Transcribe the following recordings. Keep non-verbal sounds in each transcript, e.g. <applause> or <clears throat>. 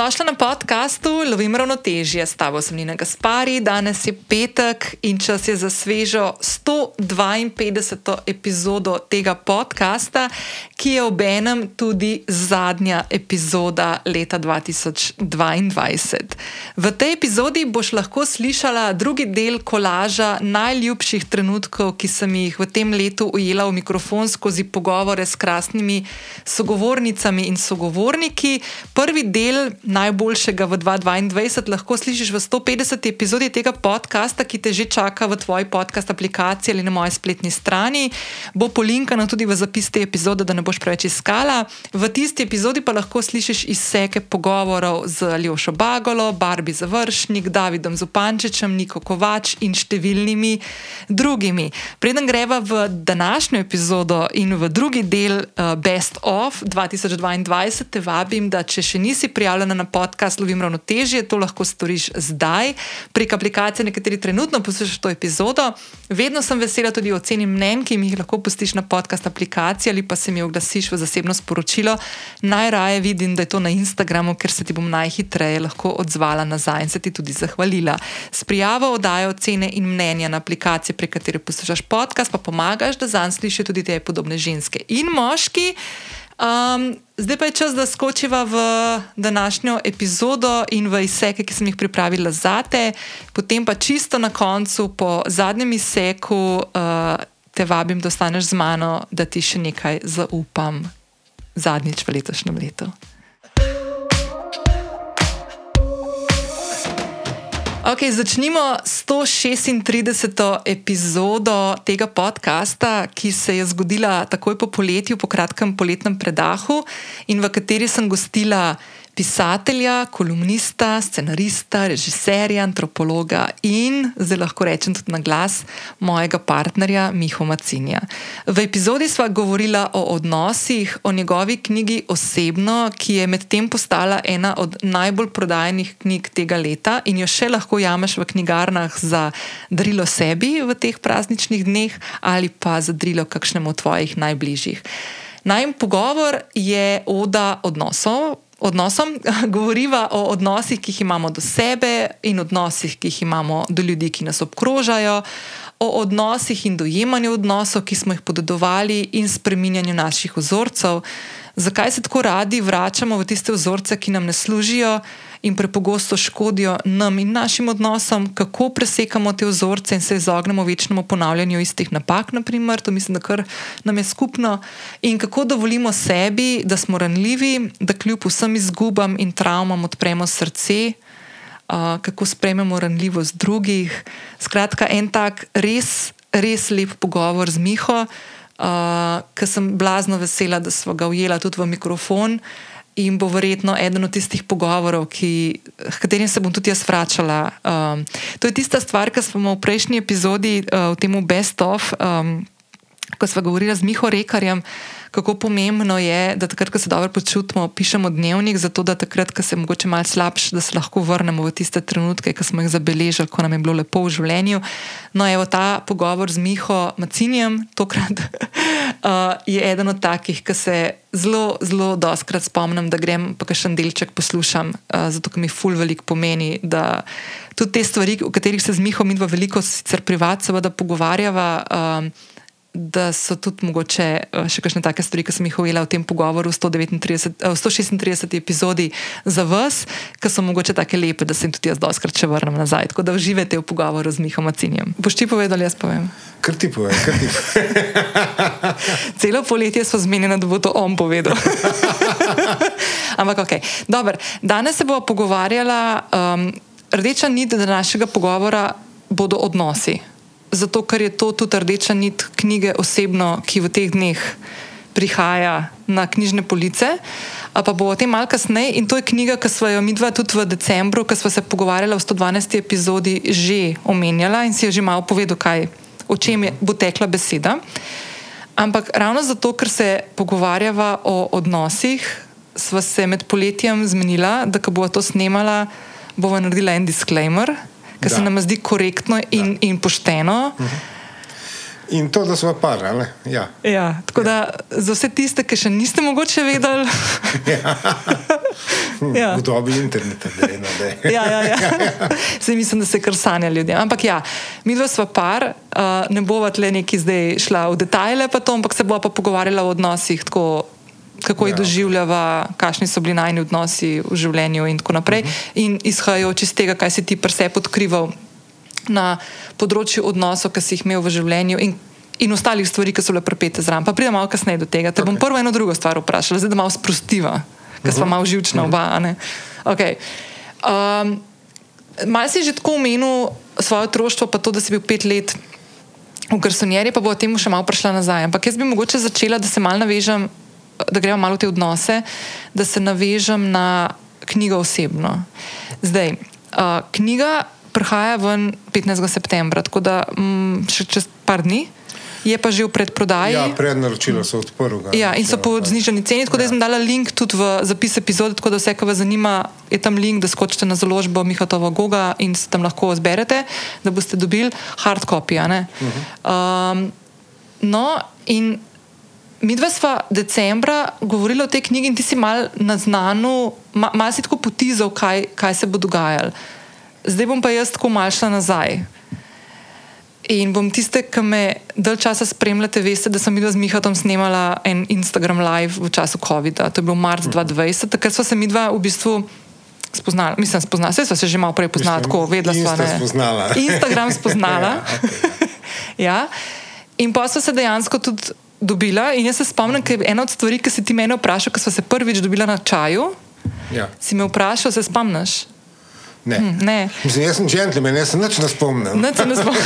Dobrodošla na podkastu Lovim ravnotežje. S tabo sem Nina Gaspari, danes je petek in čas je za svežo 152. epizodo tega podcasta, ki je obenem tudi zadnja epizoda leta 2022. V tej epizodi boš lahko slišala drugi del kolaža najljubših trenutkov, ki sem jih v tem letu ujela v mikrofon skozi pogovore s krasnimi sogovornicami in sogovorniki. Prvi del najboljšega v 2022 lahko slišiš v 150. epizodi tega podcasta, ki te že čaka v tvoji podcast aplikaciji ali na moji spletni strani. Bo polinkano tudi v zapis te epizode, da ne boš preveč iskala. V tisti epizodi pa lahko slišiš izseke pogovorov z Ljošo Bagolo, Barbi Završnik, Davidom Zupančičem, Niko Kovač in številnimi drugimi. Preden greva v današnjo epizodo in v drugi del uh, Best of 2022, te vabim, da če še nisi prijavljena na podcast Lovim ravnotežje, to lahko storiš zdaj prek aplikacije, na kateri trenutno poslušaš to epizodo. Vedno sem vesela tudi oceni mnen, ki mi jih lahko pustiš na podcast aplikaciji ali pa se mi oglasiš v zasebno sporočilo. Najraje vidim, da je to na Instagramu, ker se ti bom najhitreje lahko odzvala nazaj in se ti tudi zahvalila. S prijavo oddajo ocene in mnenja na aplikaciji, prek katere poslušaš podcast, pa pomagaš, da zanj slišijo tudi te podobne ženske in moški. Um, zdaj pa je čas, da skočiva v današnjo epizodo in v izseke, ki sem jih pripravila za te. Potem pa čisto na koncu, po zadnjem izseku, uh, te vabim, da ostaneš z mano, da ti še nekaj zaupam zadnjič v letošnjem letu. Okay, začnimo s 136. epizodo tega podcasta, ki se je zgodila takoj po poletju, po kratkem poletnem predahu, in v kateri sem gostila pisatelja, kolumnista, scenarista, režiserja, antropologa in, zdaj lahko rečem tudi na glas, mojega partnerja Miho Macinja. V epizodi sva govorila o odnosih, o njegovi knjigi Osebno, ki je medtem postala ena od najbolj prodajenih knjig tega leta in jo še lahko jameš v knjigarnah za darilo sebi v teh prazničnih dneh ali pa za darilo kakšnemu od tvojih najbližjih. Najmen pogovor je oda odnosov odnosom, <laughs> govoriva o odnosih, ki jih imamo do sebe in odnosih, ki jih imamo do ljudi, ki nas obkrožajo, o odnosih in dojemanju odnosov, ki smo jih podedovali in spreminjanju naših vzorcev, zakaj se tako radi vračamo v tiste vzorce, ki nam ne služijo in prepogosto škodijo nam in našim odnosom, kako presekamo te vzorce in se izognemo večnemu ponavljanju istih napak, naprimer, to mislim, da kar nam je skupno, in kako dovolimo sebi, da smo ranljivi, da kljub vsem izgubam in travmam odpremo srce. Uh, kako sprejmemo ranljivost drugih. Skratka, en tak res, res lep pogovor z Miho, uh, ki sem blazno vesela, da smo ga ujela tudi v mikrofon. Uh, in bo verjetno eden od tistih pogovorov, ki, katerim se bom tudi jaz vračala. Um, to je tista stvar, ki smo v prejšnji epizodi, uh, v tem Best of, um, ko smo govorili z Miho Rekarjem kako pomembno je, da takrat, ko se dobro počutimo, pišemo dnevnik, zato da takrat, ko se morda malo slabš, da se lahko vrnemo v tiste trenutke, ki smo jih zabeležili, ko nam je bilo lepo v življenju. No, evo ta pogovor z Miho Macinjem, tokrat uh, <laughs> je eden od takih, ki se zelo, zelo doskrat spomnim, da grem pa še en delček poslušam, uh, zato ker mi ful veliko pomeni. Tudi te stvari, o katerih se z Miho in v veliko, sicer privat, seveda pogovarjava. Uh, da so tudi mogoče eh, še kakšne take stvari, ki sem jih ujela v tem pogovoru v 136 epizodi za vas, ki so mogoče tako lepe, da se jim tudi jaz doskrat še vrnem nazaj. Tako da uživate v pogovoru z Mihom Macinjem. Boš ti povedal, jaz povem? Kar ti povem, kar ti povem. <laughs> Celo poletje smo zmenjeni, da bo to on povedal. <laughs> Ampak ok. Dobar. Danes se bomo pogovarjala, um, rdeča nit današnjega pogovora bodo odnosi zato ker je to tudi rdeča nit knjige osebno, ki v teh dneh prihaja na knjižne police. Pa bo o tem malo kasneje. In to je knjiga, ki smo jo mi dva tudi v decembru, ko smo se pogovarjali v 112. epizodi, že omenjala in si jo že malo povedal, kaj, o čem je, bo tekla beseda. Ampak ravno zato, ker se pogovarjava o odnosih, sva se med poletjem zmenila, da ko bo to snemala, bova naredila en disclaimer kar se nam zdi korektno in, in pošteno. Uh mhm. -huh. In to, da smo par, ja. ja. Tako ja. da za vse tiste, ki še niste mogoče vedeli. ja. <laughs> Ja. V dobi interneta, da je na <laughs> dej. Ja, ja, ja. Zdaj mislim, da se kar sanja ljudem. Ampak ja, mi dva sva par, uh, ne bova tle neki zdaj šla v detajle, pa to, ampak se bova pa pogovarjala o odnosih, tako, kako jih Ja, ja, doživljava, kakšni so bili najni odnosi v življenju in tako naprej. Uh -huh. In izhajajoč iz tega, kaj si ti pri sebi odkrival na področju odnosov, ki si jih imel v življenju. In In ostalih stvari, ki so bile prepete zraven. Pa pridem malo kasneje do tega. Te okay. bom prvo eno drugo stvar vprašala, zdaj da malo sprostiva, ker smo malo živčna oba. Okay. Um, Mal si že tako omenil svoje otroštvo, pa to, da si bil pet let v garsonjeri, pa bo o tem še malo prišla nazaj. Ampak jaz bi mogoče začela, da se malo navežem, da gremo malo v te odnose, da se navežem na knjigo osebno. Zdaj, uh, knjiga prihaja ven 15. septembra, tako da mm, še čez par dni. Je pa že v predprodaji. Ja, prednaročila so odprla. Ja, in so po znižani ceni, tako da jaz sem dala link tudi v zapis epizode, tako da vse, kar vas zanima, je tam link, da skočite na založbo Mihatova Goga in se tam lahko zberete, da boste dobili hard copy. a ne. Um, no, in mi dva sva decembra govorila o tej knjigi in ti si mal naznanil, ma, mal si tako potizal, kaj, kaj se bo dogajalo. Zdaj bom pa jaz tako mal šla nazaj. In bom tiste, ki me dalj časa spremljate, veste, da sem videla z Mihatom snemala en Instagram live v času COVID-a. To je bilo marc 2020, takrat smo se mi dva v bistvu spoznala. Mislim, spoznala, vse smo se že malo prej poznala, tako vedela sva. Insta spoznala. Instagram spoznala. <laughs> Ja, okej. <laughs> ja. In pa smo se dejansko tudi dobila. In jaz se spomnim, ker je ena od stvari, ki si ti mene vprašal, ko smo se prvič dobila na čaju, Ja. si me vprašal, se spomniš? Ne. Hm, ne. Mislim, jaz sem džentlmen, jaz sem nič ne spomnil. Ne, se ne spomnim.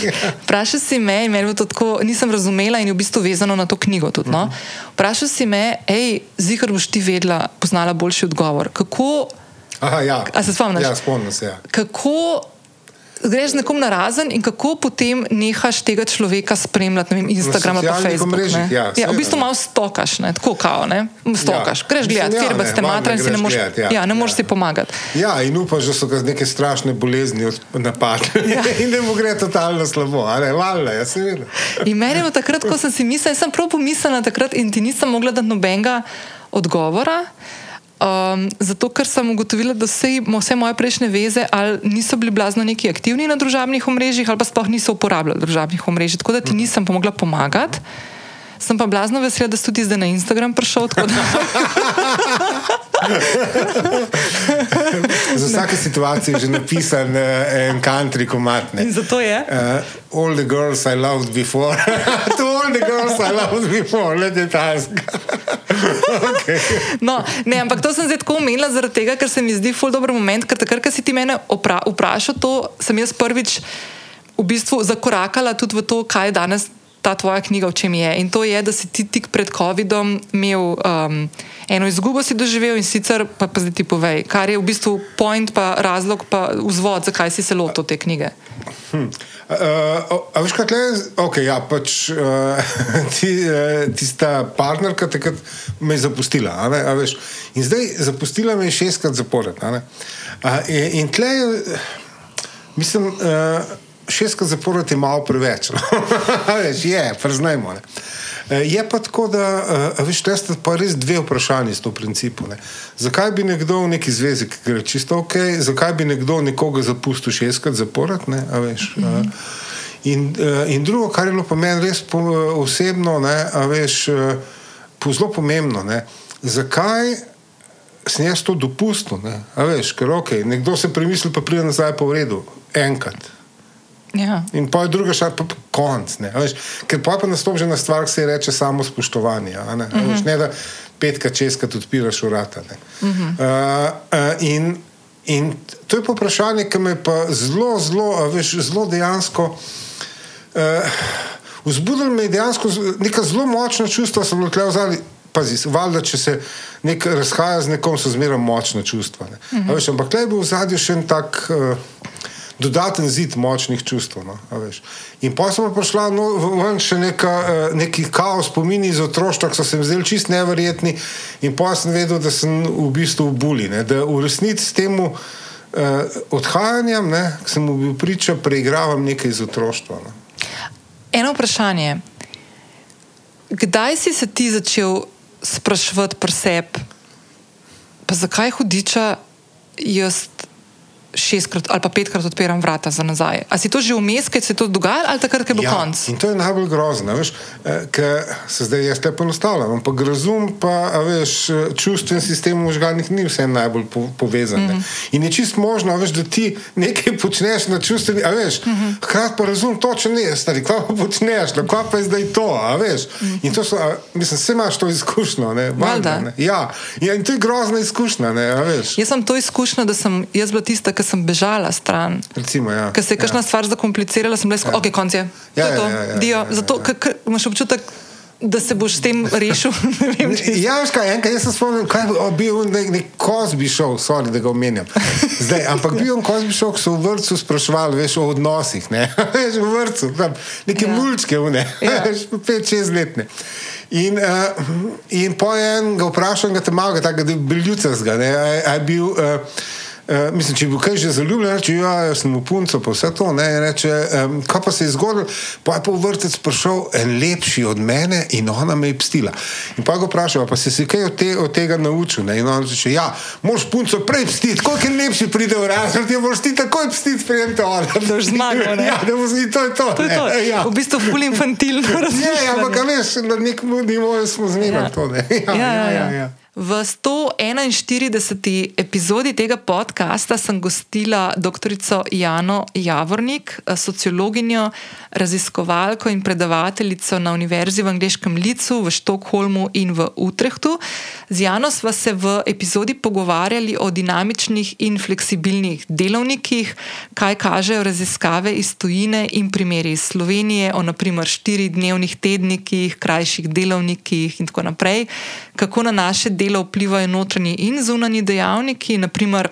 <laughs> Vprašal si me, in meni je to tako, nisem razumela in je v bistvu vezano na to knjigo. Tudi, no? Vprašal si me, hej, zihar boš ti vedela, poznala boljši odgovor. Kako, Aha, ja. A se spomniš? Ja, spomnim se. Ja. kako greš z nekom na razen in kako potem nehaš tega človeka spremljati, ne vem, Instagram ali Facebook. omrežjih, ne? ja, ja, v bistvu malo stokaš, ne? tako kao, ne? stokaš. Ja. Greš gledati, ja, ne, ste matra in si ne moreš, ja. ja, Ja. si pomagati. Ja, in upaš, da so ga neke strašne bolezni napadle <laughs> Ja. in da mu gre totalno slabo. a ne, Valjda, ja, seveda. In meni je takrat, ko sem si mislila, jaz sem prav pomislila takrat in ti nisem mogla dati nobenega odgovora. Um, zato, ker sem ugotovila, da vse, vse moje prejšnje veze ali niso bili blazno neki aktivni na družabnih omrežjih, ali pa sploh niso uporabljali družabnih omrežij, tako da ti nisem pomogla pomagati. Sem pa blazno vesela, da si tudi zdaj na Instagram prišel. Da, <laughs> Za vsake situacije je že napisan uh, en country komat. in zato je. Uh, all the girls I loved before. <laughs> to all the girls I loved before, let it ask. okay. No, ne, ampak to sem zdaj tako omenila, zaradi tega, ker se mi zdi ful dober moment, ker takrat, ko si ti mene vprašal, to sem jaz prvič v bistvu zakorakala tudi v to, kaj je danes ta tvoja knjiga, v čem je. In to je, da si ti tik pred COVID-om imel um, eno izgubo, si doživel in sicer, pa, pa zdaj ti povej, kar je v bistvu point, pa razlog, pa vzvod, zakaj si se lotil te knjige. Hm. Uh, a veš, kaj je? Okay, ja, pač, uh, <laughs> ti, uh, tista partnerka takrat me je zapustila. a ne, a veš. In zdaj zapustila me je šestkrat zapored. Uh, in in tle je, mislim, uh, šestkrat zapored je malo preveč. no. <laughs> Veš, je, priznajmo. Ne. Eh, Je pa tako, da uh, veš, te sta pa res dve vprašanji s to principu. Ne. Zakaj bi nekdo v neki zvezi, ki gre čisto ok, zakaj bi nekdo nekoga zapustil šestkrat zapored? Ne, a veš, mm -hmm. in, in drugo, kar je bilo po meni res po, osebno, ne, a veš, po zelo pomembno, ne, zakaj sem jaz to dopustil? Ne, a veš, ker ok, nekdo se premisli, pa pride nazaj po redu, enkrat. Ja. In pa je druga šala, pa pa konc. Veš, ker pa pa nastopi že na stvar, ki se reče samo spoštovanje. Ne, uh -huh. veš, ne da petka, českrat odpiraš vrata. Uh -huh. uh, uh, in, in to je pa vprašanje, ki me pa zelo, zelo, veš, zelo dejansko. Uh, Vzbudilo me je dejansko neka zelo močna čustva, sem bila tukaj v zadnji. Pazi, valjda, če se nek razhaja z nekom, so zmeraj močna čustva. ne. A Veš, ampak tukaj je bil v zadnji še en tak uh, dodaten zid močnih čustev. No, in pa sem prišla no, ven še neka, uh, neki kaos, spomini iz otroštva, ki so se mi zdeli čist neverjetni, in pa sem vedel, da sem v bistvu v buli. Ne, da v resnici s tem uh, odhajanjem, ki sem mu bil priča, preigravam nekaj iz otroštva. No. Eno vprašanje. Kdaj si se ti začel spraševati pri sebi, pa zakaj hudiča jaz šestkrat ali pa petkrat odpiram vrata za nazaj. A si to že vmes, kaj se je to dogajalo, ali takrat, ko je bil Ja, konc? in to je najbolj grozno, veš, ker se zdaj jaz te poenostavljam. Ampak razum, pa veš, eh, čustven sistem v možganih ni vse najbolj po, povezan. Mm. -hmm. In je čist možno, veš, da ti nekaj počneš na čustveni, a veš, mm. -hmm. hkrati pa razum točno ne, stari, kaj pa počneš, no, kaj pa je zdaj to, a veš. Mm -hmm. In to so, a, mislim, vse imaš to izkušnjo, ne. Valjda. Ja, ja, in to je grozna izkušnja, ne, a veš. Jaz sem to izkušnja, da sem jaz bila tista, ki sem bežala stran. Recimo, ja. Ker se je kakšna ja. stvar zakomplicirala, sem bila skoro, ok, konc je. To Ja, je to, ja, ja, ja, dio. ja, ja, Zato, ja. ker ker imaš občutek, da se boš s tem <laughs> rešil. Ne vem, Ja, veš kaj, enkrat sem spomnil, kaj je bil- bil nek, nek Kozbi šov, sorry, da ga omenjam. Zdaj, ampak bil je Kozbi šov, ko so v vrtu spraševali, veš, o odnosih, ne, <laughs> veš, v vrtu, tam, neke Ja. ja. mulčke, vne, Ja. ja. veš, pet, šest letne. In, uh, in po en ga vprašam, ga te malega, tako da je bil ljudcevska, ne, a je bil. Uh, Uh, mislim, če je bil kaj že zaljubljen, reče: Ja, jaz sem v punco, pa vse to. Ne, in reče: um, Kaj pa se je zgodilo? Pa je pa v vrtec prišel en lepši od mene in ona me je pstila. In pa ga vprašal, pa si se kaj od, te, od tega naučil? Ne? In on reče: Ja, moš punco prej pstiti, koliko je lepši pride v razred, ti moš ti takoj pstiti, sprejem te ona. Da boš zmagal? Ja, da boš in to je to. To je to. Ne, ja. V bistvu ful infantilno <laughs> Ja, ja, razmišljanje. ampak veš, na nekem nivoju smo zmeraj Ja. to. Ne? <laughs> Ja, Ja, ja, ja. ja. V 141. epizodi tega podcasta sem gostila dr. Jano Javornik, sociologinjo, raziskovalko in predavateljico na Univerzi v angliškem licu v Štokholmu in v Utrehtu. Z Jano sva se v epizodi pogovarjali o dinamičnih in fleksibilnih delovnikih, kaj kažejo raziskave iz tujine in primeri iz Slovenije, o naprimer štiridnevnih tednikih, krajših delovnikih in tako naprej, kako na naše delo vplivajo notranji in zunanji dejavniki, naprimer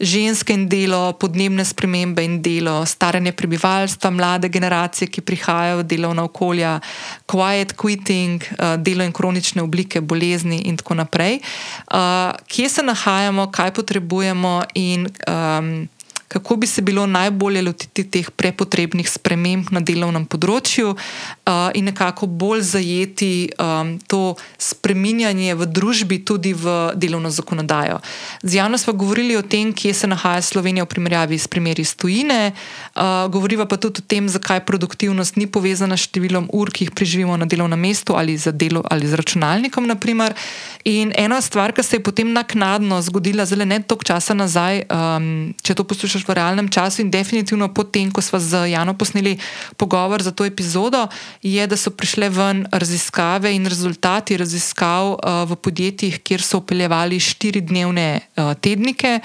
ženske in delo, podnebne spremembe in delo, staranje prebivalstva, mlade generacije, ki prihajajo v delovna okolja, quiet quitting, eh, delo in kronične oblike bolezni in tako naprej. Eh, Kje se nahajamo, kaj potrebujemo in um, kako bi se bilo najbolje lotiti teh prepotrebnih sprememb na delovnem področju uh, in nekako bolj zajeti um, to spreminjanje v družbi, tudi v delovno zakonodajo. Z javno smo govorili o tem, kje se nahaja Slovenija v primerjavi s primeri iz tujine, uh, govoriva pa tudi o tem, zakaj produktivnost ni povezana s številom ur, ki jih preživimo na delovnem mestu ali za delo ali z računalnikom. Naprimer. In ena stvar, ki se je potem naknadno zgodila, zelo ne toliko časa nazaj, um, če to poslušaš v realnem času in definitivno potem, ko smo z Jano posneli pogovor za to epizodo, je, da so prišle ven raziskave in rezultati raziskav uh, v podjetjih, kjer so upeljevali štiridnevne uh, tednike.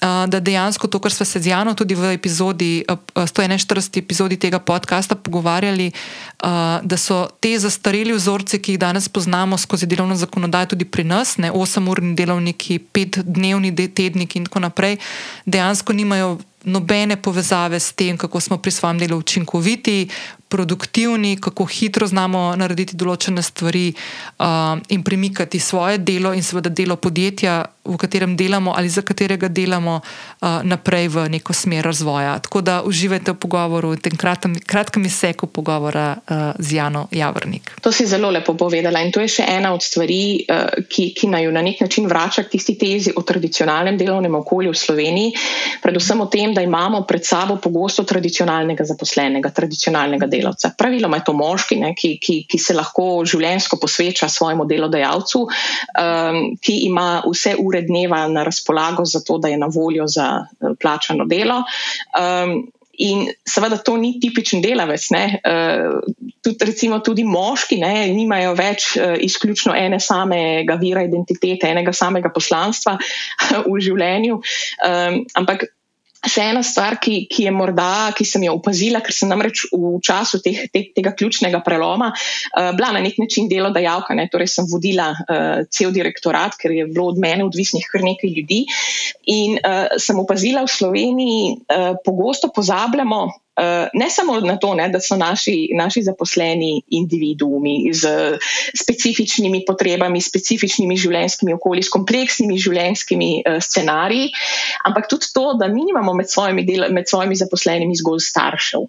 Da dejansko to, kar smo se z Jano tudi v epizodi, uh, 141. epizodi tega podcasta pogovarjali, da so te zastareli vzorci, ki jih danes poznamo skozi delovno zakonodajo, tudi pri nas, ne 8-urni delovniki, 5-dnevni de tedniki in tako naprej, dejansko nimajo nobene povezave s tem, kako smo pri svojem delu učinkoviti, produktivni, kako hitro znamo narediti določene stvari uh, in premikati svoje delo in seveda delo podjetja, v katerem delamo ali za katerega delamo, uh, naprej v neko smer razvoja. Tako da uživajte v pogovoru, v tem kratkem, kratkem izseku pogovora uh, z Jano Javrnik. To si zelo lepo povedala in to je še ena od stvari, uh, ki, ki naj jo na nek način vrača k tisti tezi o tradicionalnem delovnem okolju v Sloveniji, predvsem o tem, da imamo pred sabo pogosto tradicionalnega zaposlenega, tradicionalnega delavca. Praviloma je to moški, ne, ki, ki, ki se lahko življensko posveča svojemu delodajalcu, um, ki ima vse ure dneva na razpolago za to, da je na voljo za uh, plačano delo. Um, In seveda to ni tipičen delavec. Uh, tudi, recimo, tudi moški ne, nimajo več uh, izključno ene samega vira identitete, enega samega poslanstva <laughs> v življenju. Um, ampak še ena stvar, ki, ki je morda, ki sem jo opazila, ker sem namreč v času teh, te, tega ključnega preloma uh, bila na nek način delodajalka, ne, torej sem vodila uh, cel direktorat, ker je bilo od mene odvisnih kar nekaj ljudi. In uh, sem opazila v Sloveniji, uh, pogosto pozabljamo. Ne samo na to, ne, da so naši, naši zaposleni individuumi z specifičnimi potrebami, specifičnimi življenjskimi okolji, s kompleksnimi življenjskimi uh, scenariji, ampak tudi to, da mi nimamo med svojimi, del, med svojimi zaposlenimi zgolj staršev.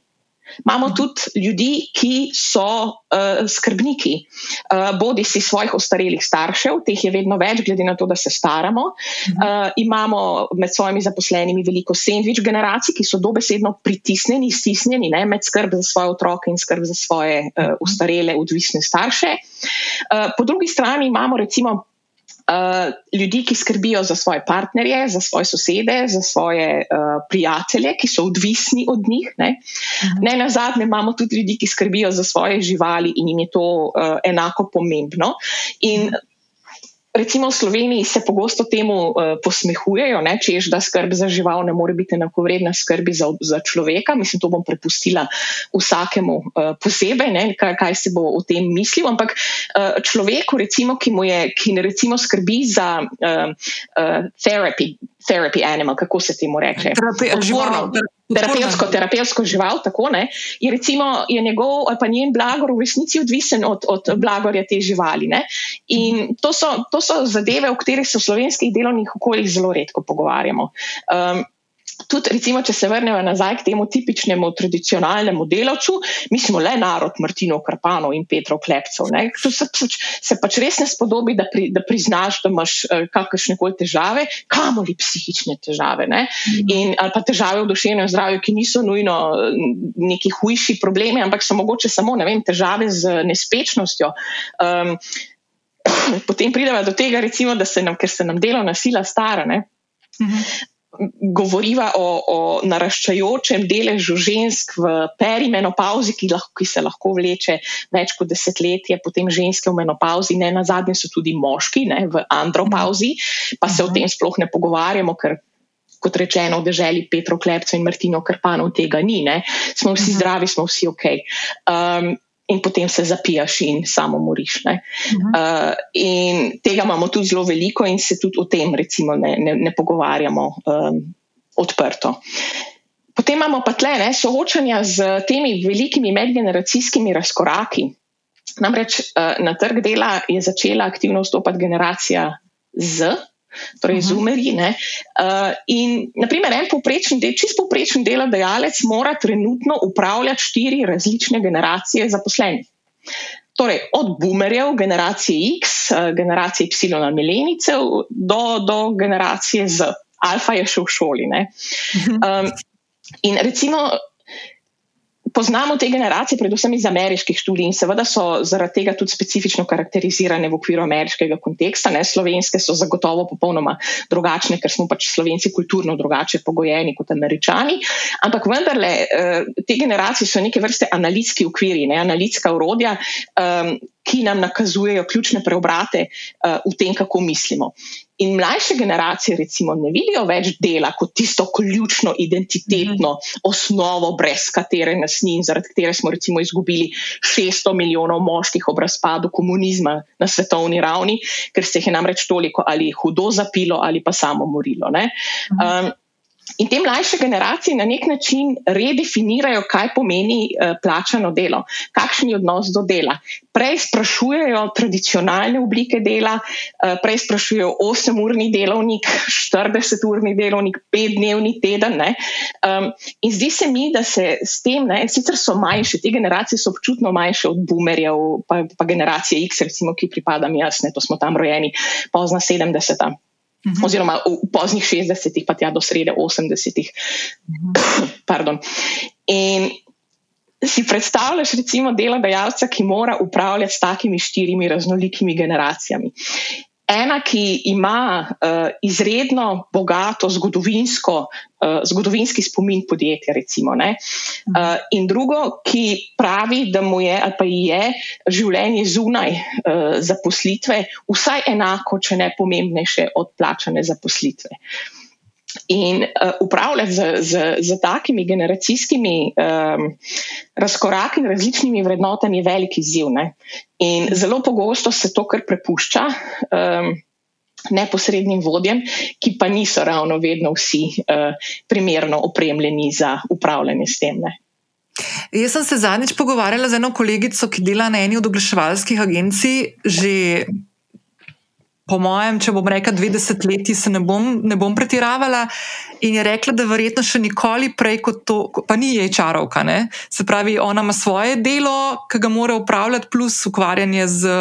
Imamo tudi ljudi, ki so uh, skrbniki, uh, bodi si svojih ostarelih staršev, teh je vedno več, glede na to, da se staramo. Uh, imamo med svojimi zaposlenimi veliko sandvič generacij, ki so dobesedno pritisnjeni, stisnjeni ne, med skrb za svoje otroke in skrb za svoje uh, ostarele, odvisne starše. Uh, po drugi strani imamo recimo uh, ljudi, ki skrbijo za svoje partnerje, za svoje sosede, za svoje uh, prijatelje, ki so odvisni od njih. Ne, -huh. ne na zadnje imamo tudi ljudi, ki skrbijo za svoje živali in jim je to uh, enako pomembno. In Recimo v Sloveniji se pogosto temu uh, posmehujejo, ne, češ, da skrb za žival ne more biti enakovredna skrbi za, za človeka. Mislim, to bom prepustila vsakemu uh, posebej, ne, kaj, kaj se bo o tem mislil. Ampak uh, človeku, recimo, ki mu je, ki ne recimo skrbi za uh, uh, therapy, therapy animal, kako se temu reče? Žival terapevtsko, terapevtsko žival, tako ne, je, recimo, je njegov ali pa njen blagor v resnici odvisen od, od blagorja te živali. Ne? In to so, to so zadeve, o katerih se v slovenskih delovnih okoljih zelo redko pogovarjamo. Um, tudi, recimo, če se vrnemo nazaj k temu tipičnemu tradicionalnemu delavcu, mi smo le narod Martinov Karpanov in Petrov Klepcev. To se, pač, se pač res ne spodobi, da, pri, da priznaš, da imaš uh, kakršne koli težave, kamoli psihične težave. Mhm. In, ali pa težave v duševnem zdravju, ki niso nujno eh, neki hujši problemi, ampak so mogoče samo vem, težave z nespečnostjo. Um, <clears throat> potem pridemo do tega, recimo, da se nam, ker se nam delovna sila stara. Ne? Mhm govoriva o, o naraščajočem deležu žensk v perimenopauzi, ki, lahko, ki se lahko vleče več kot desetletje, potem ženske v menopauzi, ne na zadnje so tudi moški ne, v andropauzi, pa se o tem sploh ne pogovarjamo, ker. Kot rečeno, v državi Petro Klepcev in Martino Karpanov tega ni, ne? smo vsi zdravi, smo vsi ok. Um, in potem se zapijaš in samo moriš. Uh -huh. uh, in tega imamo tudi zelo veliko, in se tudi o tem, recimo, ne, ne, ne pogovarjamo um, odprto. Potem imamo pa tle ne, soočanja z temi velikimi medgeneracijskimi razkoraki. Namreč uh, na trg dela je začela aktivno vstopati generacija Z, torej zumerji. Uh, in, naprimer, en povprečen, čist povprečen delodajalec mora trenutno upravljati štiri različne generacije zaposlenih. Torej, od boomerjev, generacije X, uh, generacije Y, milenicev, do, do generacije Z. Alfa je še v šoli. Um, in recimo, poznamo te generacije, predvsem iz ameriških študij, in seveda so zaradi tega tudi specifično karakterizirane v okviru ameriškega konteksta. Ne? Slovenske so zagotovo popolnoma drugačne, ker smo pač slovenci kulturno drugače pogojeni kot američani. Ampak vendarle, eh, te generacije so neke vrste analitski okviri, ne? analitska urodja. Um, ki nam nakazujejo ključne preobrate uh, v tem, kako mislimo. In mlajše generacije, recimo, ne vidijo več dela kot tisto ključno identitetno mhm. osnovo, brez katere nas ni in zaradi katere smo, recimo, izgubili 600 milijonov moških ob razpadu komunizma na svetovni ravni, ker se jih je namreč toliko ali hudo zapilo ali pa samo morilo. Um, In te mlajše generacije na nek način redefinirajo, kaj pomeni uh, plačano delo, kakšen je odnos do dela. Prej sprašujejo tradicionalne oblike dela, uh, prej sprašujejo 8-urni delovnik, 40-urni delovnik, 5-dnevni teden. Um, in zdi se mi, da se s tem, ne, sicer so manjše, te generacije so občutno manjše od boomerjev, pa, pa generacije X, recimo, ki pripadam jaz, ne, to smo tam rojeni pozna 70. -hmm. oziroma v poznih 60-ih, pa tja do srede 80-ih. Mm -hmm. In si predstavljaš, recimo, delodajalca, ki mora upravljati s takimi štirimi raznolikimi generacijami ena, ki ima uh, izredno bogato zgodovinsko, uh, zgodovinski spomin podjetja, recimo, uh, in drugo, ki pravi, da mu je ali pa je življenje zunaj uh, zaposlitve vsaj enako, če ne pomembnejše od plačane zaposlitve. In uh, upravljati z, z, z takimi generacijskimi um, razkoraki in različnimi vrednotami je velik izziv. Ne? In zelo pogosto se to kar prepušča um, neposrednim vodjem, ki pa niso ravno vedno vsi uh, primerno opremljeni za upravljanje s tem. Ne? Jaz sem se zadnjič pogovarjala z eno kolegico, ki dela na eni od oglaševalskih agencij že po mojem, če bom rekla 20 let, se ne bom, ne bom pretiravala. In je rekla, da verjetno še nikoli prej kot to, pa ni jej čarovka. Ne? Se pravi, ona ima svoje delo, ki ga mora upravljati, plus ukvarjanje z.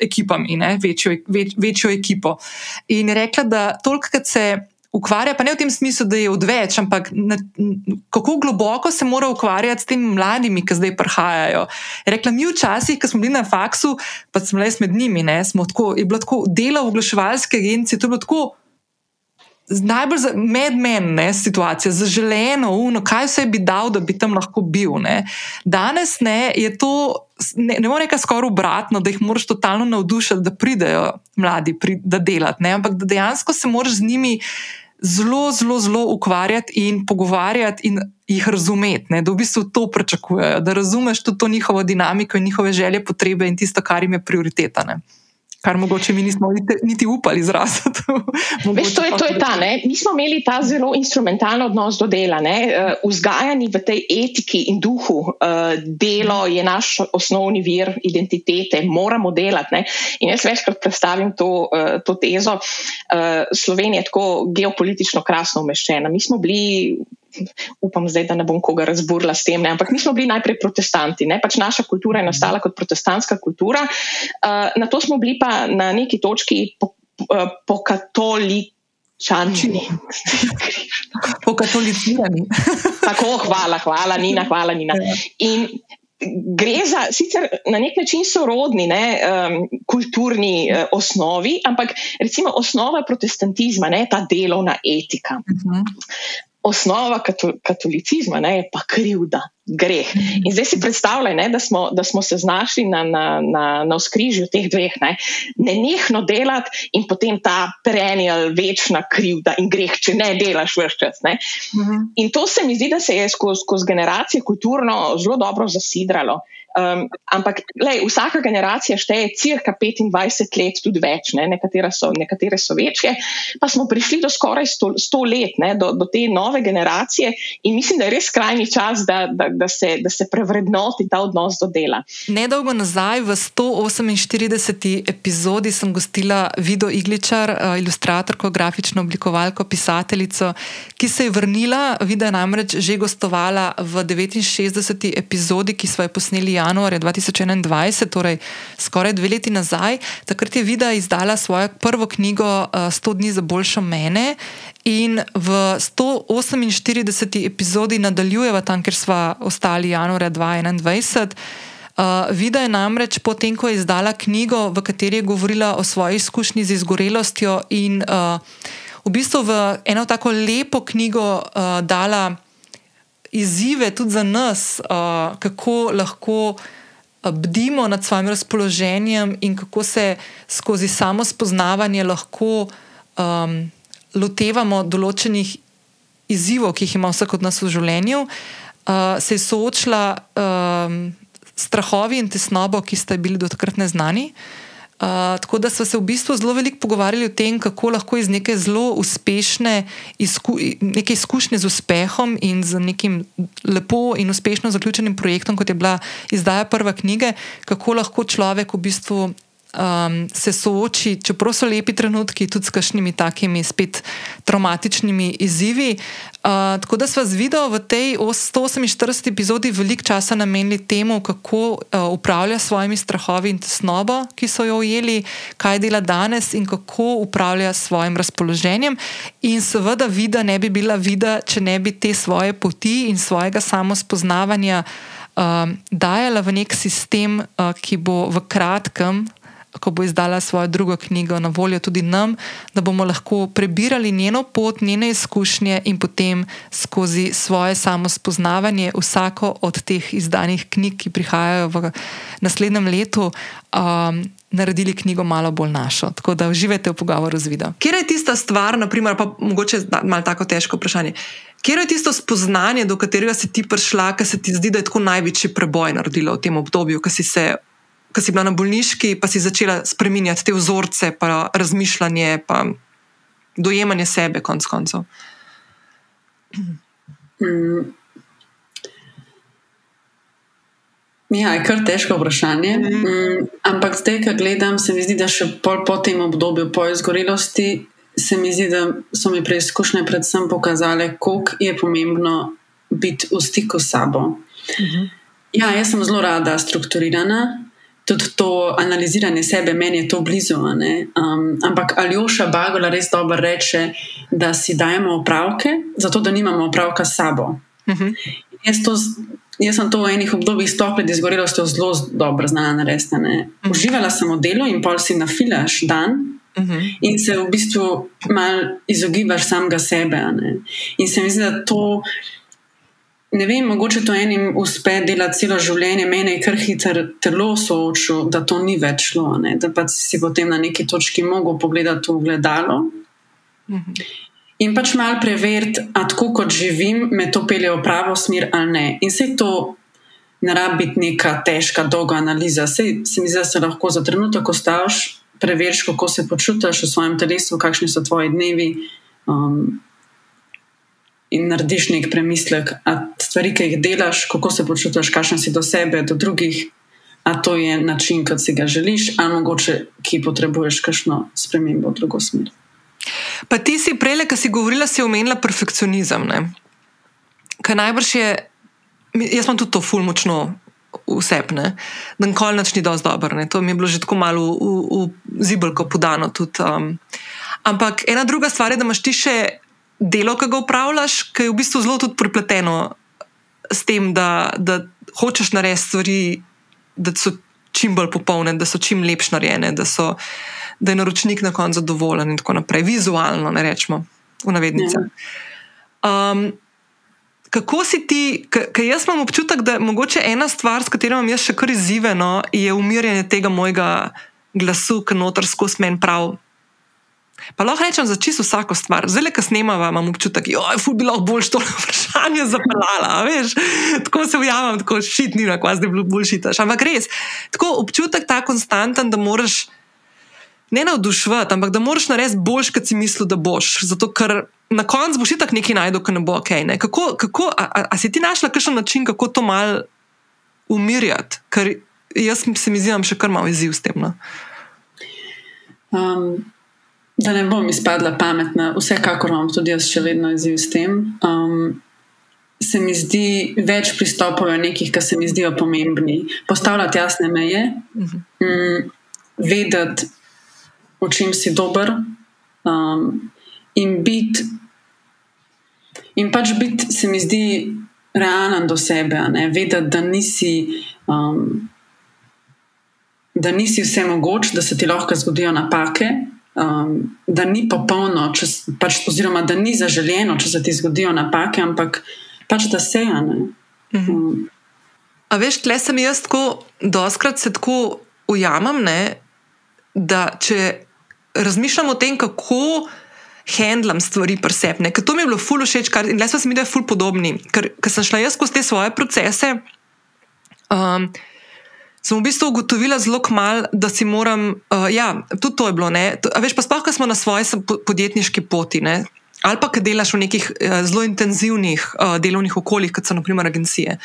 Ekipami, večjo, več, večjo ekipo. In je rekla, da toliko, se ukvarja, pa ne v tem smislu, da je odveč, ampak na, kako globoko se mora ukvarjati s temi mladimi, ki zdaj prihajajo. Rekla mi včasih, ko smo bili na faksu, pa smo le med njimi, ne, tako, je bilo tako delo v oglaševalske agencije, to je bilo tako. Najbolj za medmen situacija, zaželeno, uno, kaj vse bi dal, da bi tam lahko bil. Ne. Danes ne, je to, ne, ne morem reči, skoraj obratno, da jih moraš totalno navdušiti, da pridejo mladi, pri, da delati, ampak da dejansko se moraš z njimi zelo, zelo, zelo ukvarjati in pogovarjati in jih razumeti, ne? da v bistvu to pričakujejo, da razumeš tudi to njihovo dinamiko in njihove želje, potrebe in tisto, kar jim je prioriteta. Ne? kar mogoče mi nismo niti, niti upali izraziti. <laughs> Veš, to je, to je ta, ne? mi smo imeli ta zelo instrumentalni odnos do dela, uh, vzgajani v tej etiki in duhu. Uh, delo je naš osnovni vir identitete, moramo delati. Ne? In jaz večkrat predstavim to, uh, to tezo. Slovenija je tako geopolitično krasno umeščena. Mi smo bili upam zdaj, da ne bom koga razburila s tem, ne? ampak mi smo bili najprej protestanti, ne? pač naša kultura je nastala kot protestantska kultura, uh, na to smo bili pa na neki točki po, uh, po katolični. <laughs> po katolicirani. <laughs> Tako, hvala, hvala, Nina, hvala, Nina. Ja. In Gre za sicer na nek način sorodni ne, um, kulturni uh, osnovi, ampak recimo osnova protestantizma je ta delovna etika. Uh mhm. -huh osnova katolicizma ne, je pa krivda, greh. In zdaj si predstavljaj, ne, da, smo, da smo se znašli na, na, na, na skrižju teh dveh, ne, ne nehno delati in potem ta perenjal večna krivda in greh, če ne delaš vse čas. Ne. Mhm. In to se mi zdi, da se je skozi skoz generacije kulturno zelo dobro zasidralo. Um, ampak lej, vsaka generacija šteje cirka 25 let, tudi več, ne? nekatere, so, nekatere so večje, pa smo prišli do skoraj 100, 100 let, ne? do, do te nove generacije in mislim, da je res skrajni čas, da, da, da, se, da se prevrednoti ta odnos do dela. Nedolgo nazaj, v 148. epizodi, sem gostila Vido Igličar, eh, ilustratorko, grafično oblikovalko, pisateljico, ki se je vrnila. Vida je namreč že gostovala v 69. epizodi, ki smo jo posneli januarja 2021, torej skoraj dve leti nazaj. Takrat je Vida izdala svojo prvo knjigo uh, eh, 100 dni za boljšo mene. In v 148. epizodi nadaljujeva tam, kjer smo ostali januarja 2021. Uh, eh, Vida je namreč potem, ko je izdala knjigo, v kateri je govorila o svoji izkušnji z izgorelostjo, in uh, v bistvu v eno tako lepo knjigo uh, dala izzive tudi za nas, uh, kako lahko bdimo nad svojim razpoloženjem in kako se skozi samo spoznavanje lahko um, lotevamo določenih izzivov, ki jih ima vsak od nas v življenju, uh, se je soočila um, strahovi in tesnobo, ki sta bili do takrat neznani. Uh, tako da smo se v bistvu zelo veliko pogovarjali o tem, kako lahko iz neke zelo uspešne izku, neke izkušnje z uspehom in z nekim lepo in uspešno zaključenim projektom, kot je bila izdaja prve knjige, kako lahko človek v bistvu um, se sooči, čeprav so lepi trenutki, tudi s kakšnimi takimi spet traumatičnimi izzivi. Uh, tako da smo z video v tej 148. epizodi veliko časa namenili temu, kako uh, upravlja s svojimi strahovi in tesnobo, ki so jo ujeli, kaj dela danes in kako upravlja s svojim razpoloženjem. In seveda, vida ne bi bila vida, če ne bi te svoje poti in svojega samospoznavanja. Uh, dajala v nek sistem, uh, ki bo v kratkem, ko bo izdala svojo drugo knjigo, na voljo tudi nam, da bomo lahko prebirali njeno pot, njene izkušnje in potem skozi svoje samospoznavanje vsako od teh izdanih knjig, ki prihajajo v naslednjem letu. Um, Naredili knjigo malo bolj našo, tako da uživate v pogovoru z vidom. Kje je tista stvar, naprimer, pa mogoče malo tako težko vprašanje, kje je tisto spoznanje, do katerega si ti prišla, ki se ti zdi, da je tako največji preboj naredila v tem obdobju, ki si se ko si bila na bolniški, pa si začela spremenjati te vzorce, pa razmišljanje, pa dojemanje sebe, konc koncev. Mm. Ja, je kar težko vprašanje. Mm mm, ampak zdaj, ko gledam, se mi zdi, da še pol po tem obdobju, po izgorelosti, se mi zdi, da so mi preizkušnje predvsem pokazale, koliko je pomembno biti v stiku s sabo. Mm -hmm. Ja, jaz sem zelo rada strukturirana. Tudi to analiziranje sebe, meni je to blizu. Um, ampak Aljoša Bagola res dobro reče, da si dajemo opravke, zato da nimamo opravka s sabo. Uh mhm. -huh. jaz, to, jaz sem to v enih obdobjih stopil, izgorelo ste zelo dobro znala narediti. Uh mhm. -huh. Uživala sem v delu in pol si nafilaš dan. Uh mhm. -huh. In se v bistvu malo izogibaš samega sebe. In se mi zdi, da to ne vem, mogoče to enim uspe delati celo življenje, meni je kar hitro telo soočil, da to ni več šlo, ne? da pa si potem na neki točki mogel pogledati v gledalo. Mhm. In pač malo preveriti, a tako kot živim, me to pelje v pravo smer ali ne. In se to ne rabi biti neka težka, dolga analiza. Sej, se mi zdi, da se lahko za trenutek ostaviš, preveriš, kako se počutiš v svojem telesu, kakšni so tvoji dnevi. Um, in narediš nek premislek, a stvari, ki jih delaš, kako se počutiš, kakšen si do sebe, do drugih, a to je način, kot si ga želiš, ali mogoče ki potrebuješ kakšno spremembo v drugo smer. Pa ti si prej, ki si govorila, si omenila perfekcionizem. Kaj najbrž je, jaz imam tudi to fulmočno. Vse, da nikoli noč ni dovolj dobro. Ne. To mi je bilo že tako malo v, v, v zibelko podano. Tudi, um. Ampak ena druga stvar je, da imaš ti še delo, ki ga upravljaš, ki je v bistvu zelo tudi prepleteno s tem, da, da hočeš narediti stvari, da so čim bolj popolne, da so čim lepše narejene, da, so, da je naročnik na koncu zadovoljen in tako naprej, vizualno, ne rečemo, v navednicah. Um, kako si ti, ker jaz imam občutek, da je mogoče ena stvar, s katero imam jaz še kar izziveno, je umirjanje tega mojega glasu, ki noter skozi meni pravi. Pa lahko rečem za čisto vsako stvar. Zdaj, ko snemamo, imam občutek, da je ful bilo bolj to vprašanje zapeljala. Tako se ujamem, tako šitni, na kvazi bilo bolj šitaš. Ampak res, tako občutek ta konstanten, da moraš ne navdušvati, ampak da moraš narediti boljš, kot si mislil, da boš. Zato, ker na koncu boš tako nekaj najdel, ki ne bo ok. Ne? Kako, kako, a, a, a si ti našla kakšen način, kako to mal umirjati? Ker jaz se mi zdi, da imam še kar malo izziv s tem. No? Um, Da ne bom izpadla pametna, vsekakor imam tudi jaz še vedno izziv s tem. Um, se mi zdi več pristopov, nekih, ki se mi zdijo pomembni. Postavljati jasne meje, um, vedeti, v čem si dober, um, in biti. In pač biti, se mi zdi, realen do sebe, vedeti, da nisi. Um, Da nisi vse mogoče, da se ti lahko zgodijo napake, um, da ni popolno, če, pač, oziroma da ni zaželjeno, če se ti zgodijo napake, ampak pač da se je. Mhm. Um. A veš, tle sem jaz tako, doskrat se tako ujamem, ne, da če razmišljam o tem, kako handlam stvari presepne, ker to mi je bilo ful všeč, kar, in le smo se mi da ful podobni, ker, ker sem šla jaz skozi te svoje procese. Um, sem v bistvu ugotovila zelo kmalo, da si moram, uh, ja, tudi to je bilo. Veš, pa sploh, ko smo na svoji podjetniški poti, ne? ali pa ki delaš v nekih uh, zelo intenzivnih uh, delovnih okoljih, kot so naprimer agencije.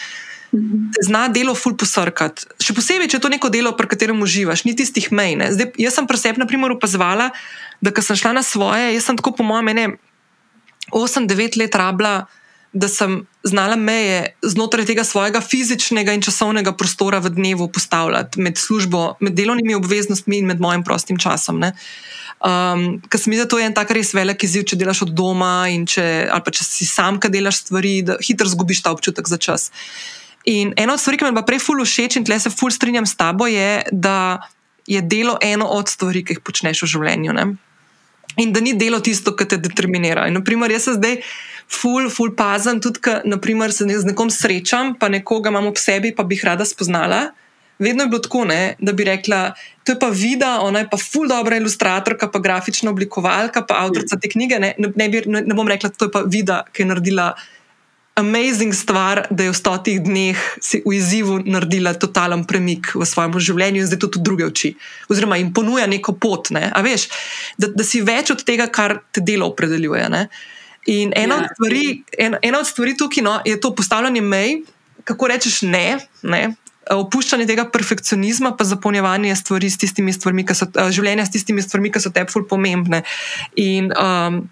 Mhm. Zna delo ful posrkati. Še posebej, če je to neko delo, pri katerem uživaš, ni tistih mej. Zdaj, jaz sem pri sebi, na primer, opazovala, da ko sem šla na svoje, jaz sem tako, po mojem, 8-9 let rabila da sem znala meje znotraj tega svojega fizičnega in časovnega prostora v dnevu postavljati med službo, med delovnimi obveznostmi in med mojim prostim časom. Um, Ker se mi zdi, da to je en tak res velik izziv, če delaš od doma in če, ali pa če si sam, ki delaš stvari, da hitro zgubiš ta občutek za čas. In ena od stvari, ki mi je prej ful všeč in tle se ful strinjam s tabo, je, da je delo eno od stvari, ki jih počneš v življenju. Ne? In da ni delo tisto, kar te determinira. In, naprimer, jaz se zdaj ful, ful pazem, tudi ko se z nekom srečam, pa nekoga imam ob sebi, pa bi jih rada spoznala. Vedno je bilo tako, ne, da bi rekla, to je pa vida, ona je pa ful dobra ilustratorka, pa grafična oblikovalka, pa avtorica te knjige. Ne, ne, bi, ne, ne bom rekla, to je pa vida, ki je naredila amazing stvar, da je v stotih dneh v izzivu naredila totalen premik v svojem življenju in zdaj to tudi druge oči. Oziroma jim ponuja neko pot, ne, veš, da, da si več od tega, kar te delo opredeljuje. Ne. In ena, ja. od stvari, en, ena od stvari tukaj no, je to postavljanje mej, kako rečeš ne. ne. opuščanje tega perfekcionizma, pa zapolnjevanje stvari s tistimi stvarmi, ki so uh, življenja s tistimi stvarmi, ki so te ful pomembne. In, um,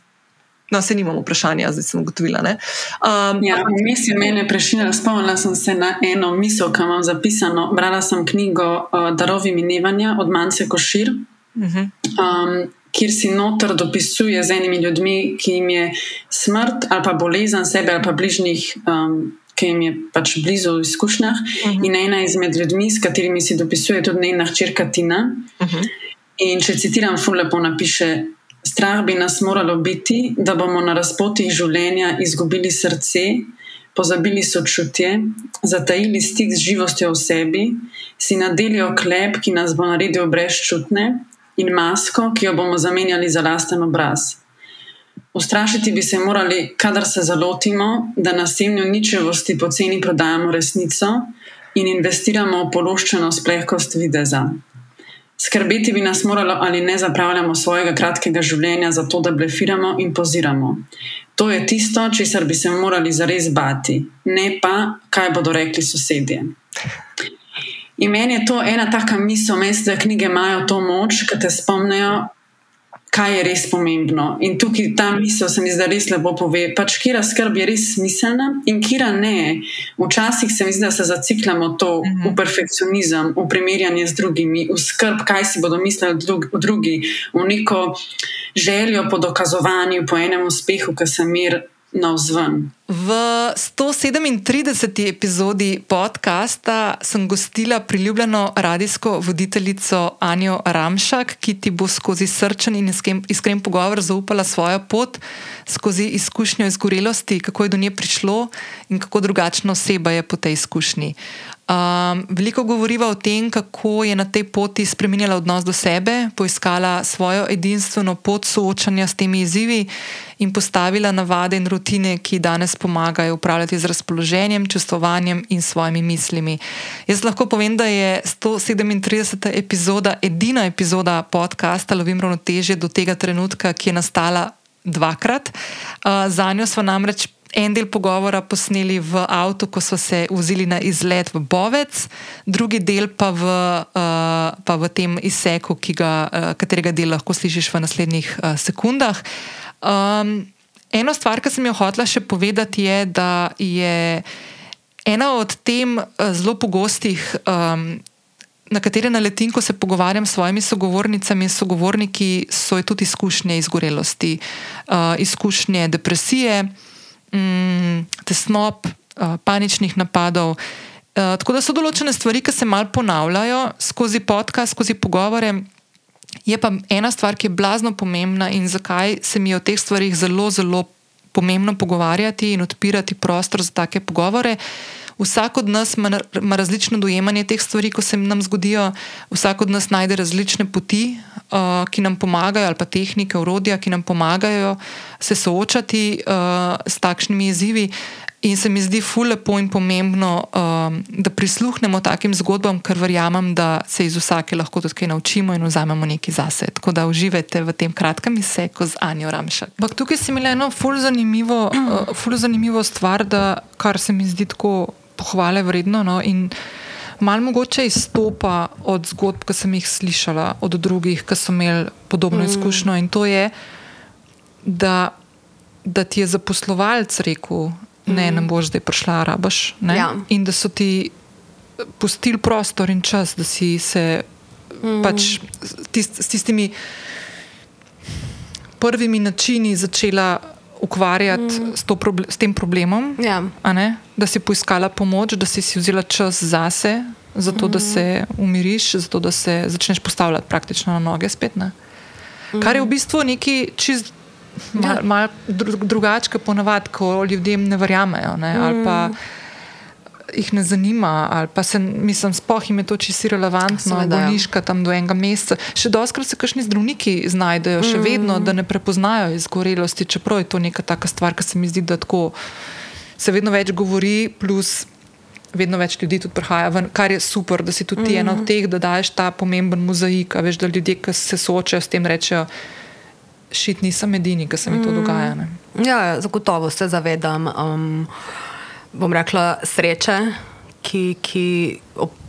No, se nimamo vprašanja, zdaj sem ugotovila. Um, ja, Vmes je mene prešila, spomnila sem se na eno misel, ki imam zapisano. Brala sem knjigo uh, Darovi minevanja od Mance Košir, uh -huh. um, kjer si noter dopisuje z enimi ljudmi, ki jim je smrt ali pa bolezen sebe ali pa bližnjih. Um, Ki jim je pač blizu v izkušnjah, uh -huh. in ena izmed ljudmi, s katerimi si dopisuje, tudi njena hčerka Tina. Uh -huh. In če citiram, fullepo napiše: Strah bi nas moralo biti, da bomo na razpotih življenja izgubili srce, pozabili sočutje, zatajili stik z živostjo v sebi, si nadeli oklep, ki nas bo naredil brezčutne, in masko, ki jo bomo zamenjali za lasten obraz. Ustrašiti bi se morali, kadar se zalotimo, da na semnju ničevosti poceni prodajamo resnico in investiramo v pološčeno splehkost videza. Skrbeti bi nas moralo, ali ne zapravljamo svojega kratkega življenja za to, da blefiramo in poziramo. To je tisto, česar bi se morali zares bati, ne pa, kaj bodo rekli sosedje. In meni je to ena taka misel, da knjige imajo to moč, da te spomnijo, kaj je res pomembno. In tukaj ta misel se mi zdaj res lepo pove. Pač, kira skrb je res smiselna in kira ne. Včasih se mi zdi, da se zacikljamo to uh -huh. v mhm. perfekcionizem, v primerjanje z drugimi, v skrb, kaj si bodo mislili drugi, v neko željo po dokazovanju, po enem uspehu, ki se mir navzven. V 137. epizodi podcasta sem gostila priljubljeno radijsko voditeljico Anjo Ramšak, ki ti bo skozi srčen in iskren pogovor zaupala svojo pot, skozi izkušnjo izgorelosti, kako je do nje prišlo in kako drugačna oseba je po tej izkušnji. Um, veliko govoriva o tem, kako je na tej poti spremenila odnos do sebe, poiskala svojo edinstveno pot soočanja s temi izzivi in postavila navade in rutine, ki danes pomagajo upravljati z razpoloženjem, čustovanjem in svojimi mislimi. Jaz lahko povem, da je 137. epizoda edina epizoda podcasta Lovim ravnoteže do tega trenutka, ki je nastala dvakrat. Uh, Za njo smo namreč en del pogovora posneli v avtu, ko so se vozili na izlet v Bovec, drugi del pa v, uh, pa v tem izseku, ga, uh, katerega del lahko slišiš v naslednjih uh, sekundah. Um, eno stvar, ki sem jo hotela še povedati, je, da je ena od tem uh, zelo pogostih. Um, Na katere naletim, ko se pogovarjam s svojimi sogovornicami in sogovorniki, so tudi izkušnje izgorelosti, uh, izkušnje depresije, mm, tesnob, uh, paničnih napadov. Uh, tako da so določene stvari, ki se mal ponavljajo skozi podcast, skozi pogovore. Je pa ena stvar, ki je blazno pomembna in zakaj se mi je o teh stvarih zelo, zelo pomembno pogovarjati in odpirati prostor za take pogovore. Vsak od nas ima, ima različno dojemanje teh stvari, ko se nam zgodijo, vsak od nas najde različne poti, uh, ki nam pomagajo, ali pa tehnike, urodja, ki nam pomagajo se soočati uh, s takšnimi izzivi. In se mi zdi fulepo in pomembno, um, da prisluhnemo takim zgodbam, ker verjamem, da se iz vsake lahko tudi kaj naučimo in vzamemo nekaj zase. Tako da uživajte v tem kratkem izseku z Anjo Ramšak. Ampak tukaj si imela eno ful zanimivo, uh, ful zanimivo stvar, da, kar se mi zdi tako pohvale vredno. No, in malo mogoče izstopa od zgodb, ki sem jih slišala od drugih, ki so imeli podobno mm. izkušnjo. In to je, da, da ti je zaposlovalec rekel, ne, mm. ne boš zdaj prišla, rabaš. Ja. In da so ti pustili prostor in čas, da si se mm. pač tist, s tistimi prvimi načini začela ukvarjati mm. s, proble s tem problemom, ja. da si poiskala pomoč, da si, si vzela čas zase, zato mm. da se umiriš, zato da se začneš postavljati praktično na noge spet. Mm. Kar je v bistvu nekaj čist. Malo mal drugače, ponavadi, ko ljudem ne verjamejo. Ne, mm jih ne zanima, ali pa se, mislim, spoh jim je to čisto relevantno, da ja. bolniška tam do enega meseca. Še doskrat se kakšni zdravniki znajdejo, še mm. vedno, da ne prepoznajo izgorelosti, čeprav je to neka taka stvar, ki se mi zdi, da tako se vedno več govori, plus vedno več ljudi tudi prihaja ven, kar je super, da si tudi mm. ena od teh, da daš ta pomemben mozaik, veš, da ljudje, ki se soočajo s tem, rečejo. Šit nisem edini, ki se mi to mm. dogaja. Ne? Ja, zagotovo se zavedam. Um, bom rekla, sreče, ki, ki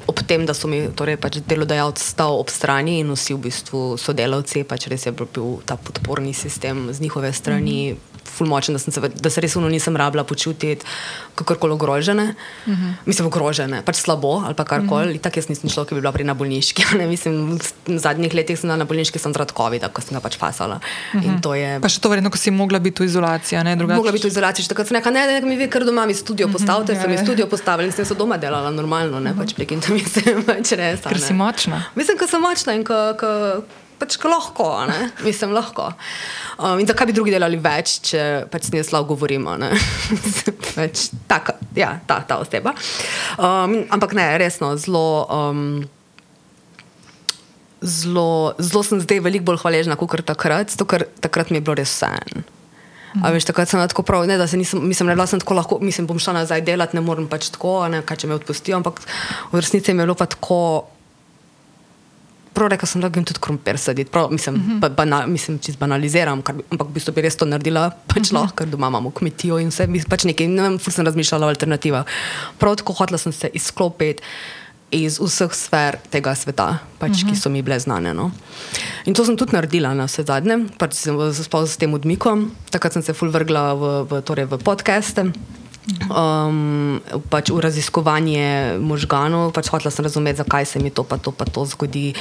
ob tem, da so mi torej, pač delodajalci stal ob strani in vsi v bistvu sodelavci, pač res je bil ta podporni sistem z njihove strani. Mm -hmm fulmočen, da, se, da se res nisem rabila počutiti kakorkoli ogrožene. Uh -huh. Mislim, ogrožene, pač slabo ali karkoli. Uh -huh. Tako jaz nisem šla, ki bi bila pri na bolniški. <laughs> Mislim, v zadnjih letih sem na bolniški zaradi COVID-a, ko sem ga pač fasala. Uh mhm. -huh. Pa še to vredno, ko si mogla biti v izolaciji. Mogla biti v izolaciji, tako sem rekla, ne, ne, mi vi kar doma mi studio mhm, postavite, uh -huh, sem jih studio postavila in sem se doma delala normalno, ne uh -huh. pač prekin tam <laughs> mislim, pač res. Ker si močna. Mislim, ker sem močna in ko. ko pač lahko, ne? mislim, lahko. Um, in zakaj bi drugi delali več, če pač s njim slabo govorimo? <laughs> pač, taka, ja, ta, ta oseba. Um, ampak ne, resno, zelo. Um, Zelo, zelo sem zdaj veliko bolj hvaležna kot takrat, zato ker takrat mi je bilo res vse. Mm. Veš, takrat sem tako prav, ne, da se nisem, mislim, da sem tako lahko, mislim, bom šla nazaj delati, ne morem pač tako, ne, kaj če me odpustijo, ampak v resnici mi je bilo pa tako prav rekel sem, da grem tudi krompir saditi. Prav, mislim, mm -hmm. bana, mislim čist banaliziram, kar, ampak v bistvu bi res to naredila, pač mm -hmm. lahko, ker doma imamo kmetijo in vse, pač nekaj, ne vem, sem razmišljala o alternativah. Prav tako hotela sem se izklopiti. Iz vseh sfer tega sveta, pač, uh -huh. ki mhm. so mi bile znane. No. In to sem tudi naredila na vse zadnje, pač sem se s tem odmikom, takrat sem se fulvrgla v, v, torej v podcaste um, pač v raziskovanje možganov. Pač hotela sem razumeti, zakaj se mi to pa to, pa to zgodi,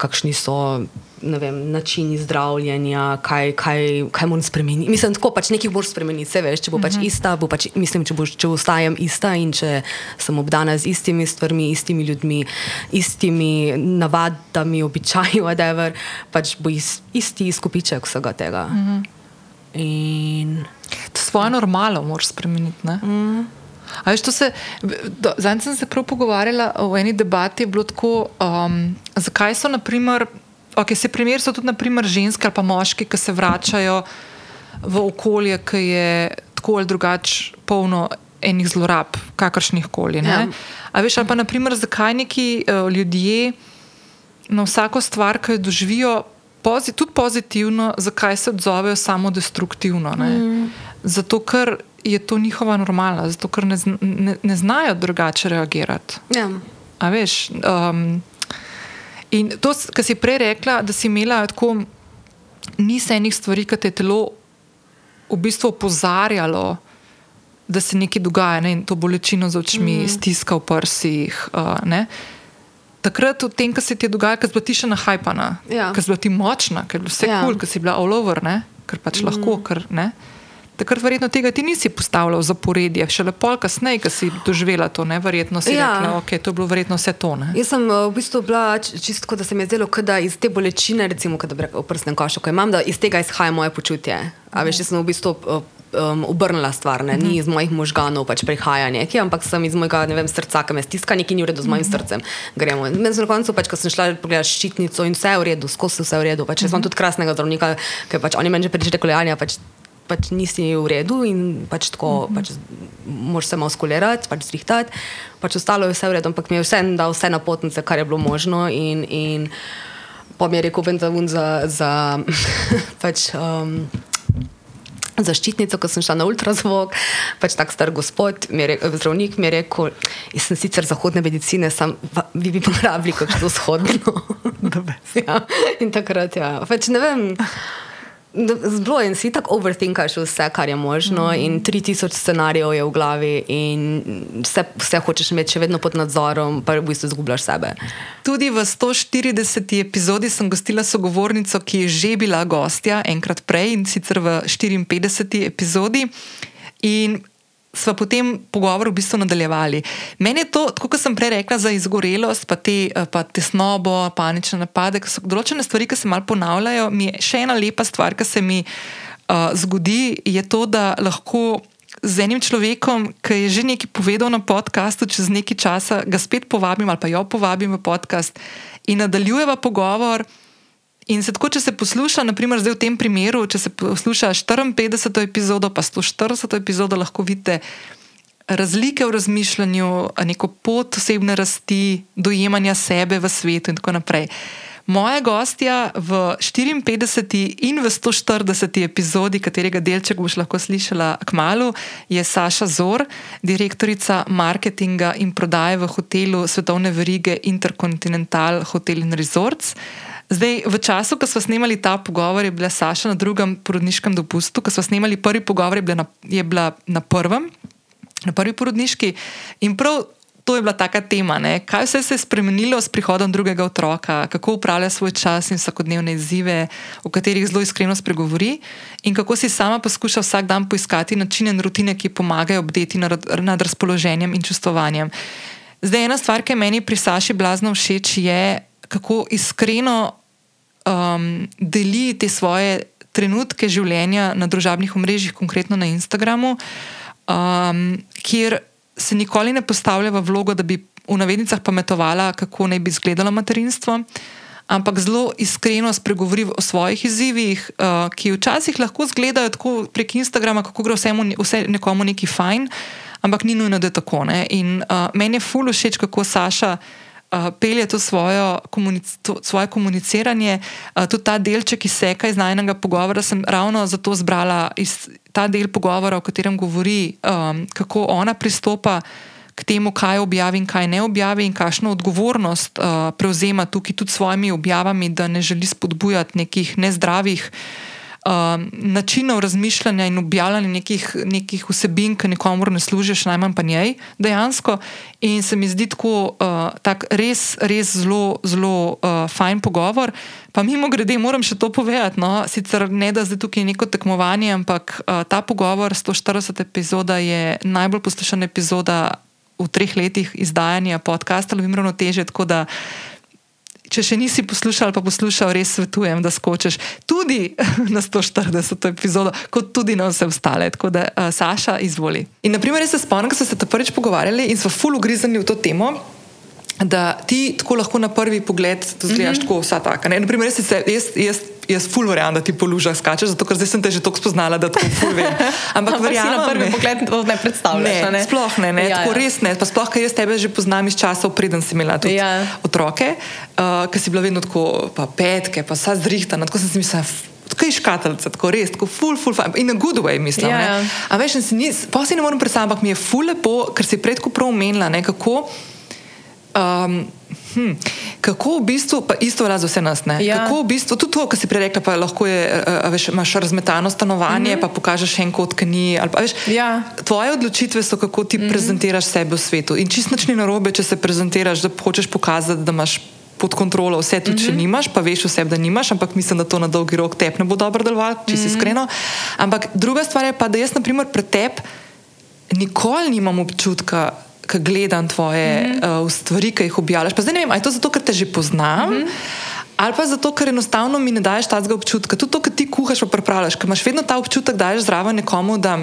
kakšni so. Vem, načini zdravljenja, kaj, kaj, kaj moram spremeniti. Mislim, da pač nekaj boš spremeniti, vse veš. Če bo pač uh mhm. -huh. ista, bo pač, mislim, če, bo, če ostajam ista in če sem obdana z istimi stvarmi, istimi ljudmi, istimi navadami, običaji, whatever, pač bo isti izkupiček vsega tega. Uh mhm. -huh. In svojo normalo moraš spremeniti. Mm. Zdaj sem se prav pogovarjala v eni debati, tako, um, zakaj so, naprimer, okay, se primer so tudi naprimer, ženske ali pa moški, ki se vračajo v okolje, ki je tako ali drugače polno enih zlorab, kakršnih koli. Ja. Ali pa naprimer, zakaj neki uh, ljudje na vsako stvar, ki jo doživijo, pozit, tudi pozitivno, zakaj se odzovejo samo destruktivno. Mm. Zato, ker je to njihova normalna, zato, ker ne, ne, ne znajo drugače reagirati. Ja. A veš. Um, in to, kar si prej rekla, da si imela tako nisenih stvari, ki te je telo v bistvu opozarjalo, da se nekaj dogaja ne? in to bolečino z očmi, mm. stiska v prsih. Uh, takrat, v tem, kar se ti je dogajalo, ker si bila ti še nahajpana, ja. ker si bila ti močna, ker je bilo vse ja. kul, cool, ker si bila all over, ne? ker pač mm. lahko. Ker, Takrat verjetno tega ti nisi postavljal v zaporedje, še lepo kasneje, ko si doživela to, ne? verjetno si ja. rekla, okay, to je bilo verjetno vse to. Ne? Jaz sem v bistvu bila čisto da se mi je zdelo, da iz te bolečine, recimo, da v prsnem košu, ko imam, da iz tega izhaja moje počutje. A veš, jaz sem v bistvu um, obrnila stvar, ne? ni iz mojih možganov pač prihaja nekaj, ampak sem iz mojega vem, srca, ki me stiska, nekaj ni v redu z mojim srcem. Gremo. Na koncu, pač, ko sem šla pogledati ščitnico in vse je v redu, skozi vse je v redu. Pač, jaz imam tudi krasnega zdravnika, ker pač oni meni že prišli kolejanja. Pač, Pač nisi v redu in pač tako, mm -hmm. pač moraš se malo skulirati, pač zrihtati. Pač ostalo je vse v redu, ampak mi je vse dal vse na potnice, kar je bilo možno. In, in pa mi je rekel, da je za, za <laughs> pač, um, zaščitnico, ko sem šla na ultrazvok. Pač tak star gospod, mi rekel, zdravnik mi je rekel, jaz sem sicer zahodne medicine, sam vi bi pa rabili kakšno vzhodno. ja, in takrat, ja, pač ne vem. Zelo in si tako overthinkaš vse, kar je možno, mm. in 3000 scenarijev je v glavi, in vse, vse hočeš imeti še vedno pod nadzorom, pa v bistvu izgubljaš sebe. Tudi v 140. epizodi sem gostila sogovornico, ki je že bila gostja enkrat prej in sicer v 54. epizodi. In smo potem pogovor v bistvu nadaljevali. Meni je to, kot sem prej rekla, za izgorelost, pa, te, eh, pa tesnobo, panične napade, ki so določene stvari, ki se malo ponavljajo. Mi je še ena lepa stvar, ki se mi uh, zgodi, je to, da lahko. Z enim človekom, ki je že nekaj povedal na podkastu, čez nekaj časa ga spet povabim ali pa jo povabim v podcast in nadaljujeva pogovor. In se tako, če se posluša, naprimer, zdaj v tem primeru, če se posluša 54. epizodo, pa 140. epizodo, lahko vidite razlike v razmišljanju, neko pot osebne rasti, dojemanja sebe v svetu in tako naprej. Moja gostja v 54. in v 140. epizodi, katerega delček boš lahko slišala k malu, je Saša Zor, direktorica marketinga in prodaje v hotelu svetovne verige Intercontinental Hotel in Resorts. Zdaj, v času, ko smo snemali ta pogovor, je bila Saša na drugem porodniškem dopustu, ko smo snemali prvi pogovor, je bila na, je bila na prvem, na prvi porodniški. In prav to je bila taka tema, ne? kaj vse se je spremenilo s prihodom drugega otroka, kako upravlja svoj čas in vsakodnevne izzive, o katerih zelo iskreno spregovori, in kako si sama poskuša vsak dan poiskati načine in rutine, ki pomagajo obdeti nad, nad razpoloženjem in čustovanjem. Zdaj, ena stvar, ki je meni pri Saši blazno všeč, je, kako iskreno um, deli te svoje trenutke življenja na družabnih omrežjih, konkretno na Instagramu, um, kjer se nikoli ne postavlja v vlogo, da bi v navednicah pametovala, kako naj bi izgledalo materinstvo, ampak zelo iskreno spregovori o svojih izzivih, uh, ki včasih lahko izgledajo tako prek Instagrama, kako gre vsemu, vse nekomu neki fajn, ampak ni nujno, da je tako. In uh, meni je ful všeč, kako Saša. Uh, pelje to, svojo, komunic to svoje komuniciranje, uh, tudi ta delček iz seka iz najnega pogovora, sem ravno zato zbrala iz, ta del pogovora, o katerem govori, um, kako ona pristopa k temu, kaj objavi in kaj ne objavi, in kakšno odgovornost uh, prevzema tukaj tudi s svojimi objavami, da ne želi spodbujati nekih nezdravih. Um, načinov razmišljanja in objavljanja nekih, nekih vsebin, ki nikomor ne služijo, najmanj pa njej, dejansko. In se mi zdi tako uh, tak res, res zelo, zelo uh, fajn pogovor. Pa mimo grede, moram še to povedati. No? Sicer ne da zdaj tukaj neko tekmovanje, ampak uh, ta pogovor, 140 epizoda, je najbolj poslušana epizoda v treh letih izdajanja podcasta, ali imamo teže. Tako da če še nisi poslušal, pa poslušal, res svetujem, da skočiš tudi na 140. epizodo, kot tudi na vse ostale. Tako da, uh, Saša, izvoli. In, na primer, se spomnim, ko smo se prvič pogovarjali in smo full ugrizani v to temo da ti tako lahko na prvi pogled zgledaš mm -hmm. tako vsa taka. Naprimer, jaz, jaz, jaz, jaz ful verjamem, da ti po lužah skačeš, zato ker zdaj sem te že tako spoznala, da to ful vem. <laughs> Ampak verjamem, na prvi ne. pogled to ne predstavljaš. Ne, ne? Sploh ne, ne. Ja, tako ja. res ne. Pa sploh, ker jaz tebe že poznam iz časov, preden si imela tudi ja. otroke, uh, ker si bila vedno tako, pa petke, pa vsa zrihtana, tako sem si mislila. Tako je škatlica, tako res, tako ful, ful, ful, in na good way, mislim. Ja. Ampak veš, pa si ne morem predstavljati, ampak mi je ful lepo, ker si predko prav omenila, kako. Um, hm, kako v bistvu, pa isto velja za vse nas, ja. kako v bistvu, tudi to, kar si prej rekla, pa lahko je, uh, veš, imaš razmetano stanovanje, mm -hmm. pa pokažeš en kot, ki ni. Pa, veš, ja. Tvoje odločitve so, kako ti mm -hmm. prezentiraš sebe v svetu. In čist nič ni narobe, če se prezentiraš, da hočeš pokazati, da imaš. Pod kontrolo vse, tudi mm -hmm. če mhm. nimaš, pa veš vse, da nimaš, ampak mislim, da to na dolgi rok tep ne bo dobro delovalo, če si mm -hmm. iskreno. Ampak druga stvar je pa, da jaz, na primer, pred tep nikoli nimam občutka, ki gledam tvoje mm -hmm. uh, stvari, ki jih objavljaš. Pa zdaj ne vem, ali je to zato, ker te že poznam. Mm -hmm. Ali pa zato, ker enostavno mi ne daješ tega občutka. Tudi to, kar ti kuhaš, pa pripravljaš, ker imaš vedno ta občutek, da daš zraven nekomu, da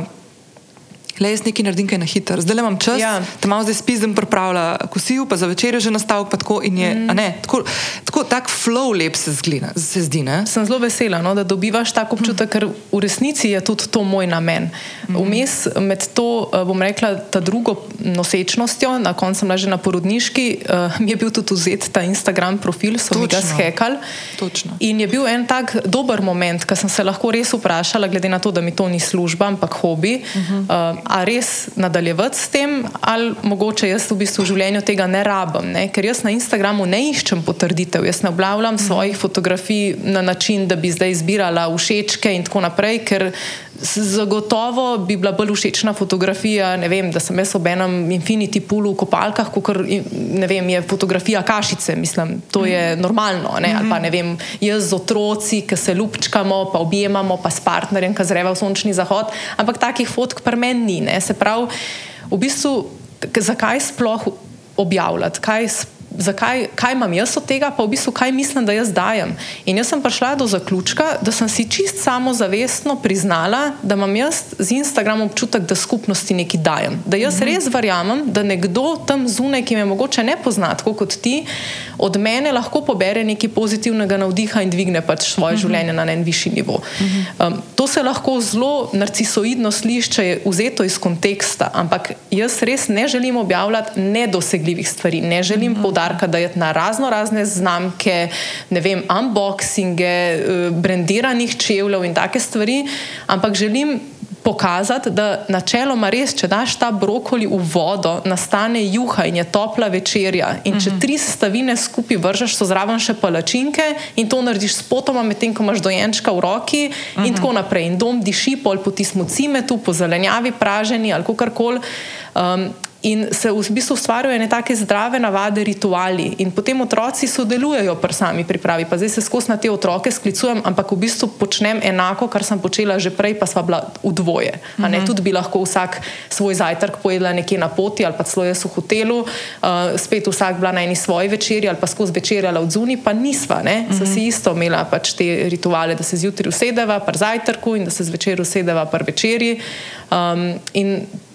le jaz nekaj naredim, kaj na hitro. Zdaj le imam čas, ja. da malo zdaj spizdem pripravlja kosil, pa za večer je že nastavek, pa tako in je. Mm. Ne, tako, tako tak flow lep se, zglina, se zdi. Ne? Sem zelo vesela, no, da dobivaš tako občutek, mm. ker v resnici je tudi to moj namen. Mm. Vmes med to, eh, bom rekla, ta drugo nosečnostjo, na koncu sem že na porodniški, uh, mi je bil tudi vzet ta Instagram profil, so Točno. mi ga skekali. In je bil en tak dober moment, ker sem se lahko res vprašala, glede na to, da mi to ni služba, ampak hobi. Mm -hmm. uh, a res nadaljevati s tem, ali mogoče jaz v bistvu v življenju tega ne rabim. Ne? Ker jaz na Instagramu ne iščem potrditev, jaz ne objavljam mm. svojih fotografij na način, da bi zdaj izbirala všečke in tako naprej, ker zagotovo bi bila bolj všečna fotografija, vem, da sem jaz ob enem infinity poolu v kopalkah, kot je fotografija kašice. Mislim, to je mm. normalno. Ne? Ali pa ne vem, jaz z otroci, ki se ljubčkamo, pa objemamo, pa s partnerjem, ki zreva v sončni zahod. Ampak takih fotk pri meni ni. Ne? Se pravi, v bistvu, zakaj sploh objavljati, kaj, zakaj, kaj imam jaz od tega, pa v bistvu kaj mislim, da jaz dajem. In jaz sem prišla do zaključka, da sem si čist samozavestno priznala, da imam jaz z Instagramom občutek, da skupnosti nekaj dajem. Da jaz -hmm. res verjamem, da nekdo tam zunaj, ki me mogoče ne pozna, tako kot ti, od mene lahko pobere nekaj pozitivnega navdiha in dvigne pač svoje mm -hmm. življenje na en višji nivo. -hmm. um, to se lahko zelo narcisoidno sliši, če je vzeto iz konteksta, ampak jaz res ne želim objavljati nedosegljivih stvari, ne želim mm -hmm. poudarjati jarka, da je na razno razne znamke, ne vem, unboxinge, eh, brandiranih čevljev in take stvari, ampak želim pokazati, da načeloma res, če daš ta brokoli v vodo, nastane juha in je topla večerja. In če tri sestavine skupaj vržeš, so zraven še palačinke in to narediš s potoma, medtem ko imaš dojenčka v roki in uh -huh. tako naprej. In dom diši pol po tismu cimetu, po zelenjavi, praženi ali karkoli. Um, In se v bistvu ustvarjajo ene take zdrave navade, rituali, in potem otroci sodelujejo pri sami pripravi. Pa zdaj se skozi na te otroke sklicujem, ampak v bistvu počnem enako, kar sem počela že prej, pa sva bila v dvoje. Mm -hmm. Tudi bi lahko vsak svoj zajtrk pojedla nekje na poti ali pa celo jaz v hotelu, uh, spet vsak bila na eni svoji večerji ali pa skozi večerjala od zunaj, pa nisva. Mm -hmm. Si isto imela pač te rituale, da se zjutraj usedeva pri zajtrku in da se zvečer usedeva pri večerji. Um,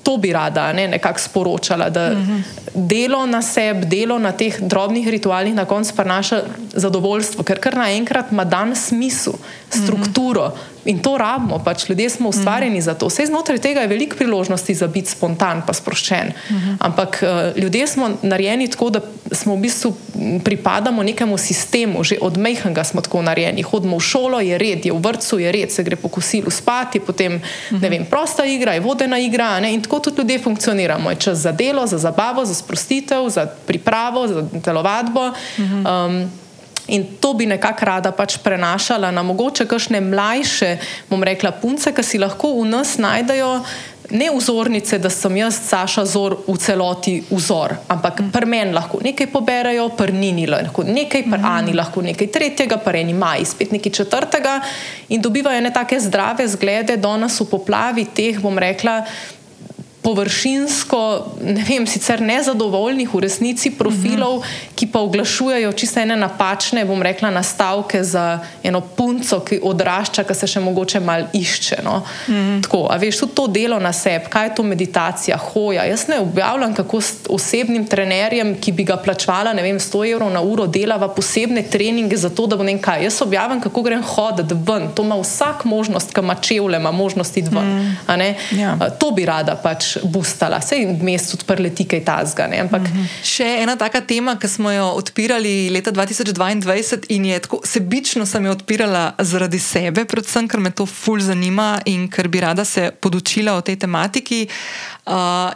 to bi rada ne, nekako sporočala, da uh -huh. delo na sebi, delo na teh drobnih ritualih na koncu prinaša zadovoljstvo, ker kar naenkrat ima dan smisel, strukturo, uh -huh. In to rabimo, pač ljudje smo ustvarjeni mm. za to. Vse znotraj tega je veliko priložnosti za biti spontan, pa sproščen. Mm -hmm. Ampak uh, ljudje smo narejeni tako, da smo v bistvu pripadamo nekemu sistemu, že od mehanga smo tako narejeni. Hodimo v šolo, je red, je v vrtu, je red, se gre po kosilu spati, potem mm -hmm. ne vem, prosta igra, je vodena igra. Ne? In tako tudi ljudje funkcioniramo. Je čas za delo, za zabavo, za sprostitev, za pripravo, za telovadbo. Mm -hmm. um, In to bi nekako rada pač prenašala na mogoče kakšne mlajše, bom rekla, punce, ki si lahko v nas najdejo. Ne vzornice, da sem jaz, Saša, zor v celoti vzor, ampak mm. pri meni lahko nekaj poberajo, pri Nini lahko nekaj, pri mm. Ani lahko nekaj tretjega, pri eni Maji spet nekaj četrtega in dobivajo ne take zdrave zglede, da nas v poplavi teh, bom rekla, površinsko, ne vem, sicer nezadovoljnih v resnici profilov, uh mhm. -huh. ki pa oglašujejo čisto ene napačne, bom rekla, nastavke za eno punco, ki odrašča, ki se še mogoče malo išče. No? Uh mhm. -huh. Tako, a veš, tudi to delo na sebi, kaj je to meditacija, hoja. Jaz ne objavljam, kako s osebnim trenerjem, ki bi ga plačvala, ne vem, 100 evrov na uro, delava posebne treninge za to, da bo ne kaj. Jaz objavljam, kako grem hoditi ven. To ima vsak možnost, ki ima čevlje, ima možnost iti ven. Uh -huh. ja. To bi rada pač boostala, vse v mestu odprli ti kaj tazga. Ampak... Mm -hmm. Še ena taka tema, ki smo jo odpirali leta 2022 in je tako sebično sem jo odpirala zaradi sebe, predvsem ker me to ful zanima in ker bi rada se podučila o tej tematiki. Uh,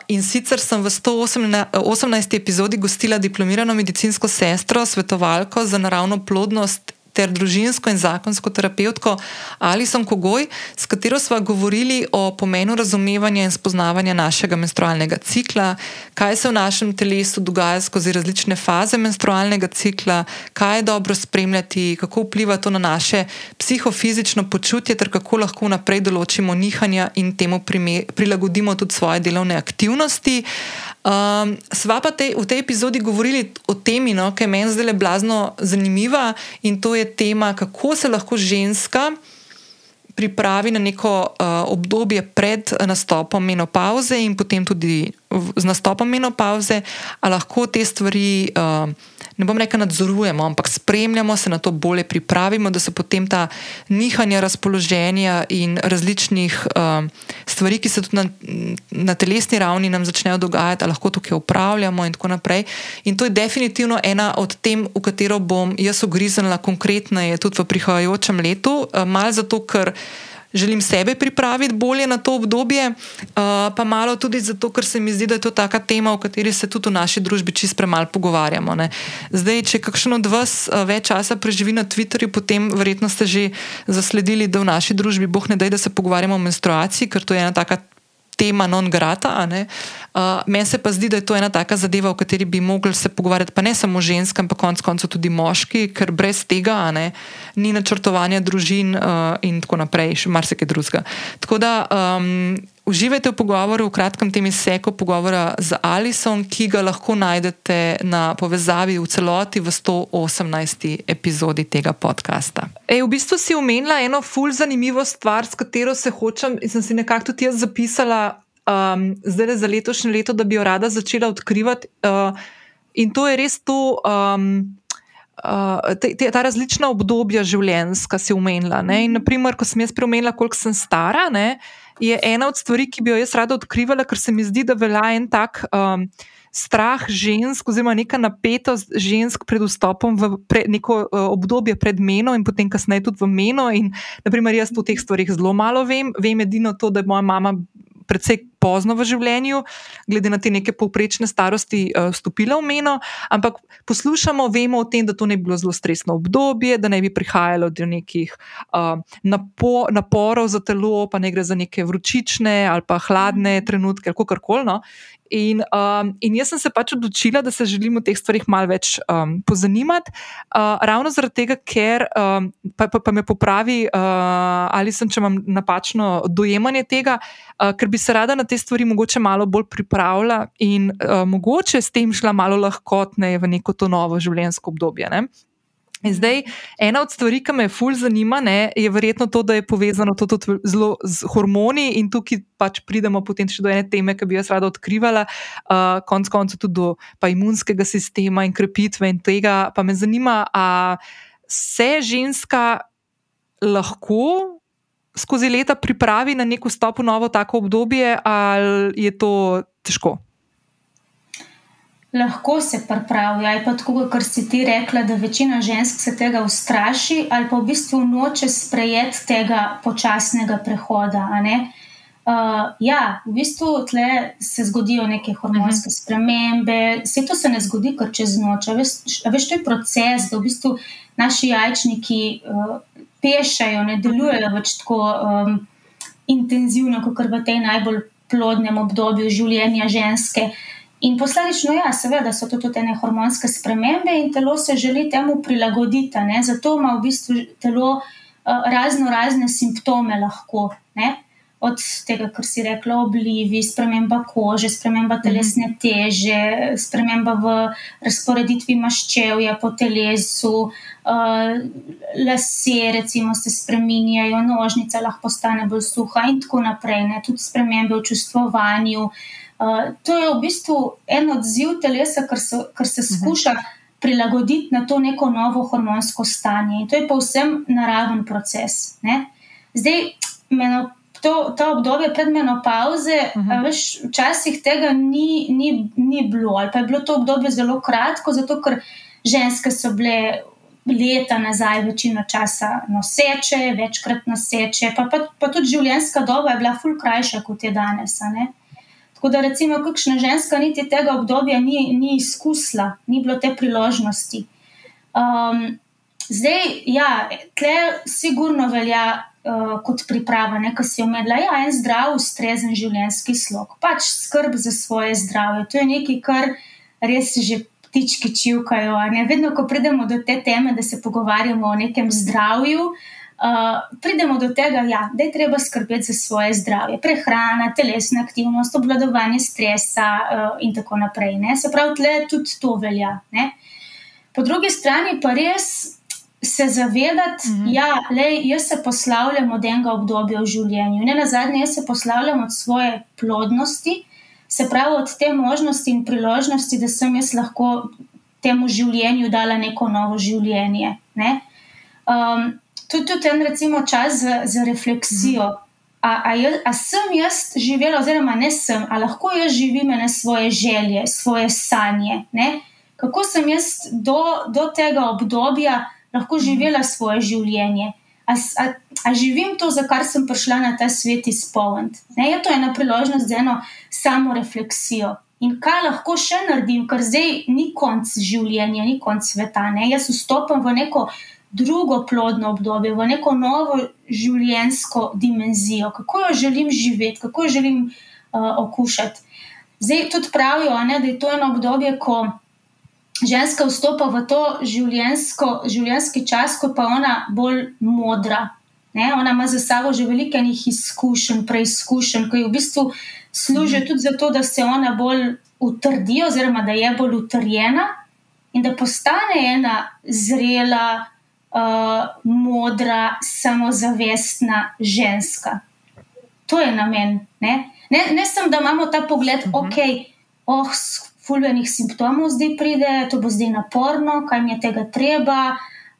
in sicer sem v 118. epizodi gostila diplomirano medicinsko sestro, svetovalko za naravno plodnost ter družinsko in zakonsko terapeutko Alison Kogoj, s katero smo govorili o pomenu razumevanja in spoznavanja našega menstrualnega cikla, kaj se v našem telesu dogaja skozi različne faze menstrualnega cikla, kaj je dobro spremljati, kako vpliva to na naše psihofizično počutje, ter kako lahko naprej določimo nihanja in temu prilagodimo tudi svoje delovne aktivnosti. Um, sva pa te, v tej epizodi govorili o temi, no, ki je meni zdaj le blazno zanimiva in to je tema, kako se lahko ženska pripravi na neko uh, obdobje pred nastopom menopauze in potem tudi z nastopom menopauze, ali lahko te stvari. Uh, ne bom rekel, nadzorujemo, ampak spremljamo, se na to bolje pripravimo, da se potem ta nihanja razpoloženja in različnih uh, stvari, ki se tudi na, na telesni ravni nam začnejo dogajati, lahko tukaj upravljamo in tako naprej. In to je definitivno ena od tem, v katero bom jaz ogriznila konkretneje tudi v prihajajočem letu, uh, malo zato, ker želim sebe pripraviti bolje na to obdobje, uh, pa malo tudi zato, ker se mi zdi, da je to taka tema, o kateri se tudi v naši družbi čist premalo pogovarjamo. Ne. Zdaj, če kakšen od vas uh, več časa preživi na Twitterju, potem verjetno ste že zasledili, da v naši družbi boh ne da, da se pogovarjamo o menstruaciji, ker to je ena taka tema non grata. Uh, Meni se pa zdi, da je to ena taka zadeva, o kateri bi mogli se pogovarjati, pa ne samo ženske, ampak konec koncev tudi moški, ker brez tega ne, ni načrtovanja družin uh, in tako naprej, še marsikaj drugega. Tako da. Um, Uživajte v pogovoru, v kratkem tem izseku pogovora z Alison, ki ga lahko najdete na povezavi v celoti v 118. epizodi tega podcasta. Ej, v bistvu si omenila eno ful zanimivo stvar, s katero se hočem in sem si nekako tudi jaz zapisala um, zdaj za letošnje leto, da bi jo rada začela odkrivati. Uh, in to je res to. Um, Uh, te, te, ta različna obdobja življenjska si umenila. In, naprimer, ko sem jaz preomenila, koliko sem stara, ne, je ena od stvari, ki bi jo jaz rada odkrivala, ker se mi zdi, da velja en tak. Um, Strah žensk, oziroma neka napetost žensk pred vstopom v pre, neko uh, obdobje pred meno, in potem kasneje tudi v meno. In, naprimer, jaz o teh stvarih zelo malo vem. Vem edino to, da je moja mama precej pozno v življenju, glede na te neke povprečne starosti, uh, stopila v meno. Ampak poslušamo, vemo o tem, da to ne bi bilo zelo stresno obdobje, da ne bi prihajalo do nekih uh, napo naporov za telo, pa ne gre za neke vročične ali pa hladne trenutke, kako koli. No? In, um, in jaz sem se pač odločila, da se želim o teh stvarih malo več um, pozanimati, uh, ravno zaradi tega, ker um, pa, pa, pa me popravi, uh, ali sem, če imam napačno dojemanje tega, uh, ker bi se rada na te stvari mogoče malo bolj pripravila in uh, mogoče s tem šla malo lahkotneje v neko to novo življenjsko obdobje. Ne? In zdaj, ena od stvari, ki me fulj zanima, ne, je verjetno to, da je povezano to tudi zelo z hormoni, in tukaj pač pridemo potem še do ene teme, ki bi jaz rada odkrivala, uh, konec koncev tudi do imunskega sistema in krepitve in tega. Pa me zanima, ali se ženska lahko skozi leta pripravi na neko stopno novo tako obdobje, ali je to težko? Lahko se pripravi. Ali pa tako, kot si ti rekla, da večina žensk se tega ustraši, ali pa v bistvu noče sprejeti tega počasnega prehoda. Uh, ja, v bistvu tle se zgodijo neke hormonske uh -huh. spremembe, vse to se ne zgodi kar čez noč. Veš, veš, to je proces, da v bistvu naši jajčniki uh, pešajo, ne delujejo več tako um, intenzivno, kot v tej najbolj plodnem obdobju življenja ženske. Uh, In posledično, ja, seveda so to tudi ene hormonske spremembe in telo se želi temu prilagoditi. Ne? Zato ima v bistvu telo uh, razno razne simptome lahko. Ne? Od tega, kar si rekla, oblivi, sprememba kože, sprememba mhm. telesne teže, sprememba v razporeditvi maščevja po telesu, uh, lase, recimo, se spremenjajo, nožnica lahko postane bolj suha in tako naprej. Ne? Tudi spremembe v čustvovanju. Uh, Uh, to je v bistvu en odziv telesa, ker se, ker se mhm. skuša prilagoditi na to neko novo hormonsko stanje. In to je povsem naraven proces. Ne? Zdaj, meno, to, to obdobje pred menopauze, uh -huh. veš, včasih tega ni, ni, ni bilo, ali pa je bilo to obdobje zelo kratko, zato ker ženske so bile. Leta nazaj, večino časa noseče, večkrat noseče, pa, pa, pa tudi življenjska doba je bila ful krajša kot je danes. Tako da, recimo, kakšna ženska niti tega obdobja ni, ni izkusila, ni bilo te priložnosti. Um, zdaj, ja, tle sigurno velja uh, kot priprava, nekaj si omedla. Ja, en zdrav, ustrezen življenjski slog, pač skrb za svoje zdravje. To je nekaj, kar res že ptički čivkajo. Vedno, ko pridemo do te teme, da se pogovarjamo o nekem zdravju. Uh, pridemo do tega, ja, da je treba skrbeti za svoje zdravje, prehrana, telesna aktivnost, obvladovanje stresa uh, in tako naprej. Ne? Se pravi, tle tudi to velja. Ne? Po drugi strani pa res se zavedati, da mm -hmm. ja, jaz se poslavljam od enega obdobja v življenju, ne na zadnje, jaz se poslavljam od svoje plodnosti, se pravi od te možnosti in priložnosti, da sem jaz lahko temu življenju dala neko novo življenje. Ne? Um, tudi, tudi en recimo, čas za, za refleksijo. Mhm. A, a, jaz, a sem jaz živela, oziroma ne sem, ali lahko jaz živim ene svoje želje, svoje sanje. Ne? Kako sem jaz do, do tega obdobja lahko mhm. živela svoje življenje? A, a, a živim to, za kar sem prišla na ta svet izpolniti? Je to ena priložnost za eno samo refleksijo. In kaj lahko še naredim, ker zdaj ni konc življenja, ni konc sveta. Ne? Jaz vstopam v neko drugo plodno obdobje, v neko novo življenjsko dimenzijo, kako jo želim živeti, kako jo želim uh, okušati. Zdaj tudi pravijo, ne, da je to eno obdobje, ko ženska vstopa v to življenjski čas, ko pa ona bolj modra. Ne, ona ima za sabo že veliko enih izkušenj, preizkušenj, ki v bistvu služijo tudi zato, da se ona bolj utrdi, oziroma da je bolj utrjena in da postane ena zrela, uh, modra, samozavestna ženska. To je namen. Ne, ne, ne samo, da imamo ta pogled, uh -huh. ok, oh, fulvenih simptomov zdaj pride, to bo zdaj naporno, kaj mi je tega treba.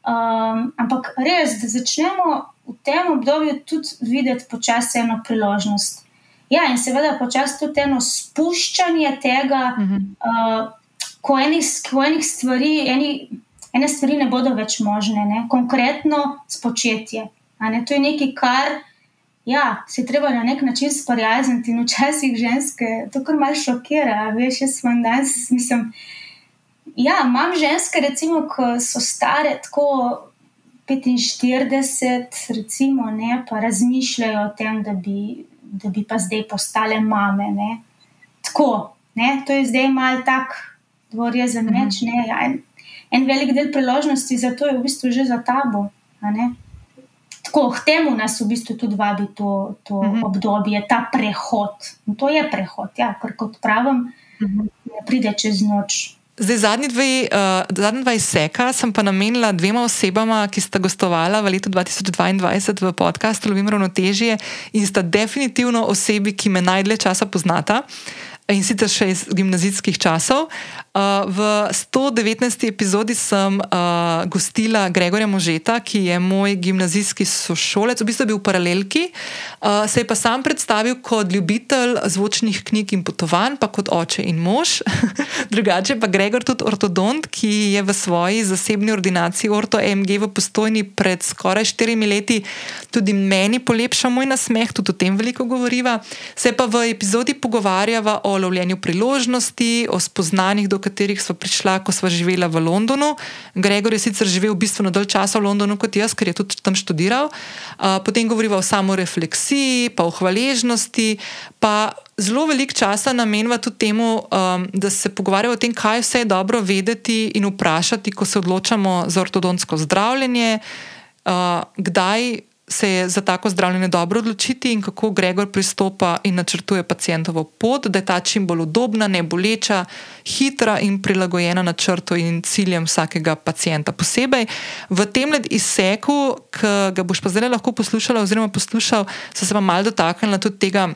Um, ampak res, da začnemo v tem obdobju tudi videti počasi eno priložnost. Ja, in seveda počasi tudi eno spuščanje tega, uh -huh. uh, ko enih, ko enih stvari, eni, ene stvari ne bodo več možne, ne? konkretno spočetje. To je nekaj, kar ja, se treba na nek način sprijazniti in včasih ženske to kar malo šokira. Veš, jaz sem danes, mislim. Ja, imam ženske, recimo, ki so stare tako 45, recimo, ne, pa razmišljajo o tem, da bi, da bi pa zdaj postale mame. Ne. Tako, ne, to je zdaj mal tak dvorezen mhm. meč. Ne, ja, en, en velik del priložnosti za to je v bistvu že za tabo. Tako, k temu nas v bistvu tudi vabi to, to uh mhm. -huh. obdobje, ta prehod. In to je prehod, ja, ker kot pravim, uh mhm. -huh. ne pride čez noč. Zdaj, zadnji dve, uh, zadnji dva izseka sem pa namenila dvema osebama, ki sta gostovala v letu 2022 v podkastu Lovim Ravnotežje in sta definitivno osebi, ki me najdlje časa poznata. In sicer še iz gimnazijskih časov. Uh, v 119. epizodi sem uh, gostila Gregorja Možeta, ki je moj gimnazijski sošolec, v bistvu bil v paralelki. Uh, se je pa sam predstavil kot ljubitelj zvočnih knjig in potovanj, pa kot oče in mož. <laughs> Drugače pa Gregor tudi ortodont, ki je v svoji zasebni ordinaciji Orto MG v postojni pred skoraj štirimi leti tudi meni polepšal moj nasmeh, tudi o tem veliko govoriva. Se pa v epizodi pogovarjava o lovljenju priložnosti, o spoznanjih, do katerih smo prišla, ko smo živela v Londonu. Gregor je sicer živel bistveno dalj časa v Londonu kot jaz, ker je tudi tam študiral. Potem govorimo o samorefleksiji, pa o hvaležnosti. Pa zelo veliko časa namenjava tudi temu, um, da se pogovarjamo o tem, kaj vse je dobro vedeti in vprašati, ko se odločamo za ortodontsko zdravljenje, uh, kdaj se je za tako zdravljenje dobro odločiti in kako Gregor pristopa in načrtuje pacijentovo pot, da je ta čim bolj udobna, ne boleča, hitra in prilagojena načrtu in ciljem vsakega pacijenta posebej. V tem izseku, ki ga boš pa zdaj lahko poslušala, oziroma poslušal, so se pa mal dotaknila tudi tega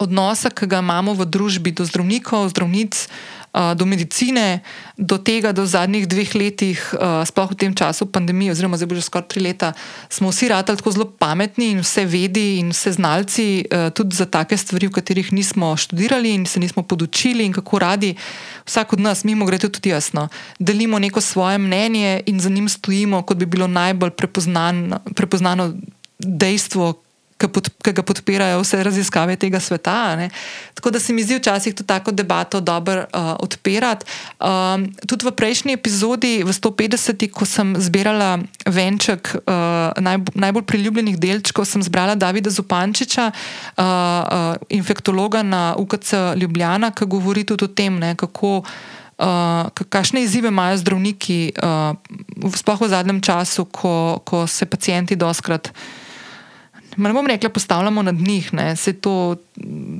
odnosa, ki ga imamo v družbi do zdravnikov, zdravnic do medicine, do tega, da v zadnjih dveh letih, sploh v tem času pandemije, oziroma zdaj bo že skoraj tri leta, smo vsi ratali tako zelo pametni in vse vedi in vse znalci, tudi za take stvari, v katerih nismo študirali in se nismo podučili in kako radi. Vsak od nas, mimo grede tudi jasno, delimo neko svoje mnenje in za njim stojimo, kot bi bilo najbolj prepoznan, prepoznano dejstvo, ki ga podpirajo vse raziskave tega sveta. Ne. Tako da se mi zdi včasih to tako debato dobro uh, odpirati. Um, tudi v prejšnji epizodi, v 150, ko sem zbirala venček uh, naj, najbolj priljubljenih delčkov, sem zbrala Davida Zupančiča, uh, uh, infektologa na UKC Ljubljana, ki govori tudi o tem, ne, kako. Uh, kakšne izzive imajo zdravniki, uh, sploh v zadnjem času, ko, ko se pacijenti doskrat uh, ne bom rekla, postavljamo na njih, se to,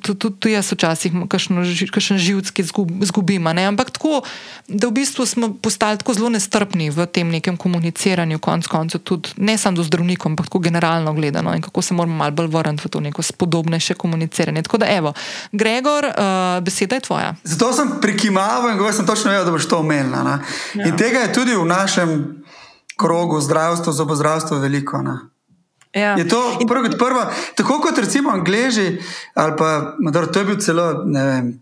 tudi jaz včasih kakšen živski zgubim. Ampak tako, da v bistvu smo postali tako zelo nestrpni v tem nekem komuniciranju, konc koncev, tudi ne samo do zdravnikov, ampak tako generalno gledano in kako se moramo malo bolj vrniti v to neko spodobnejše komuniciranje. Tako da, evo, Gregor, uh, beseda je tvoja. Zato sem prikimaval in govoril, sem točno vedel, da boš to omenila. Ja. In tega je tudi v našem krogu zdravstva, zobozdravstva veliko. Ne? Ja. Je to prvo kot prvo, tako kot recimo Angliji, ali pa Madar, to je bil celo, ne vem.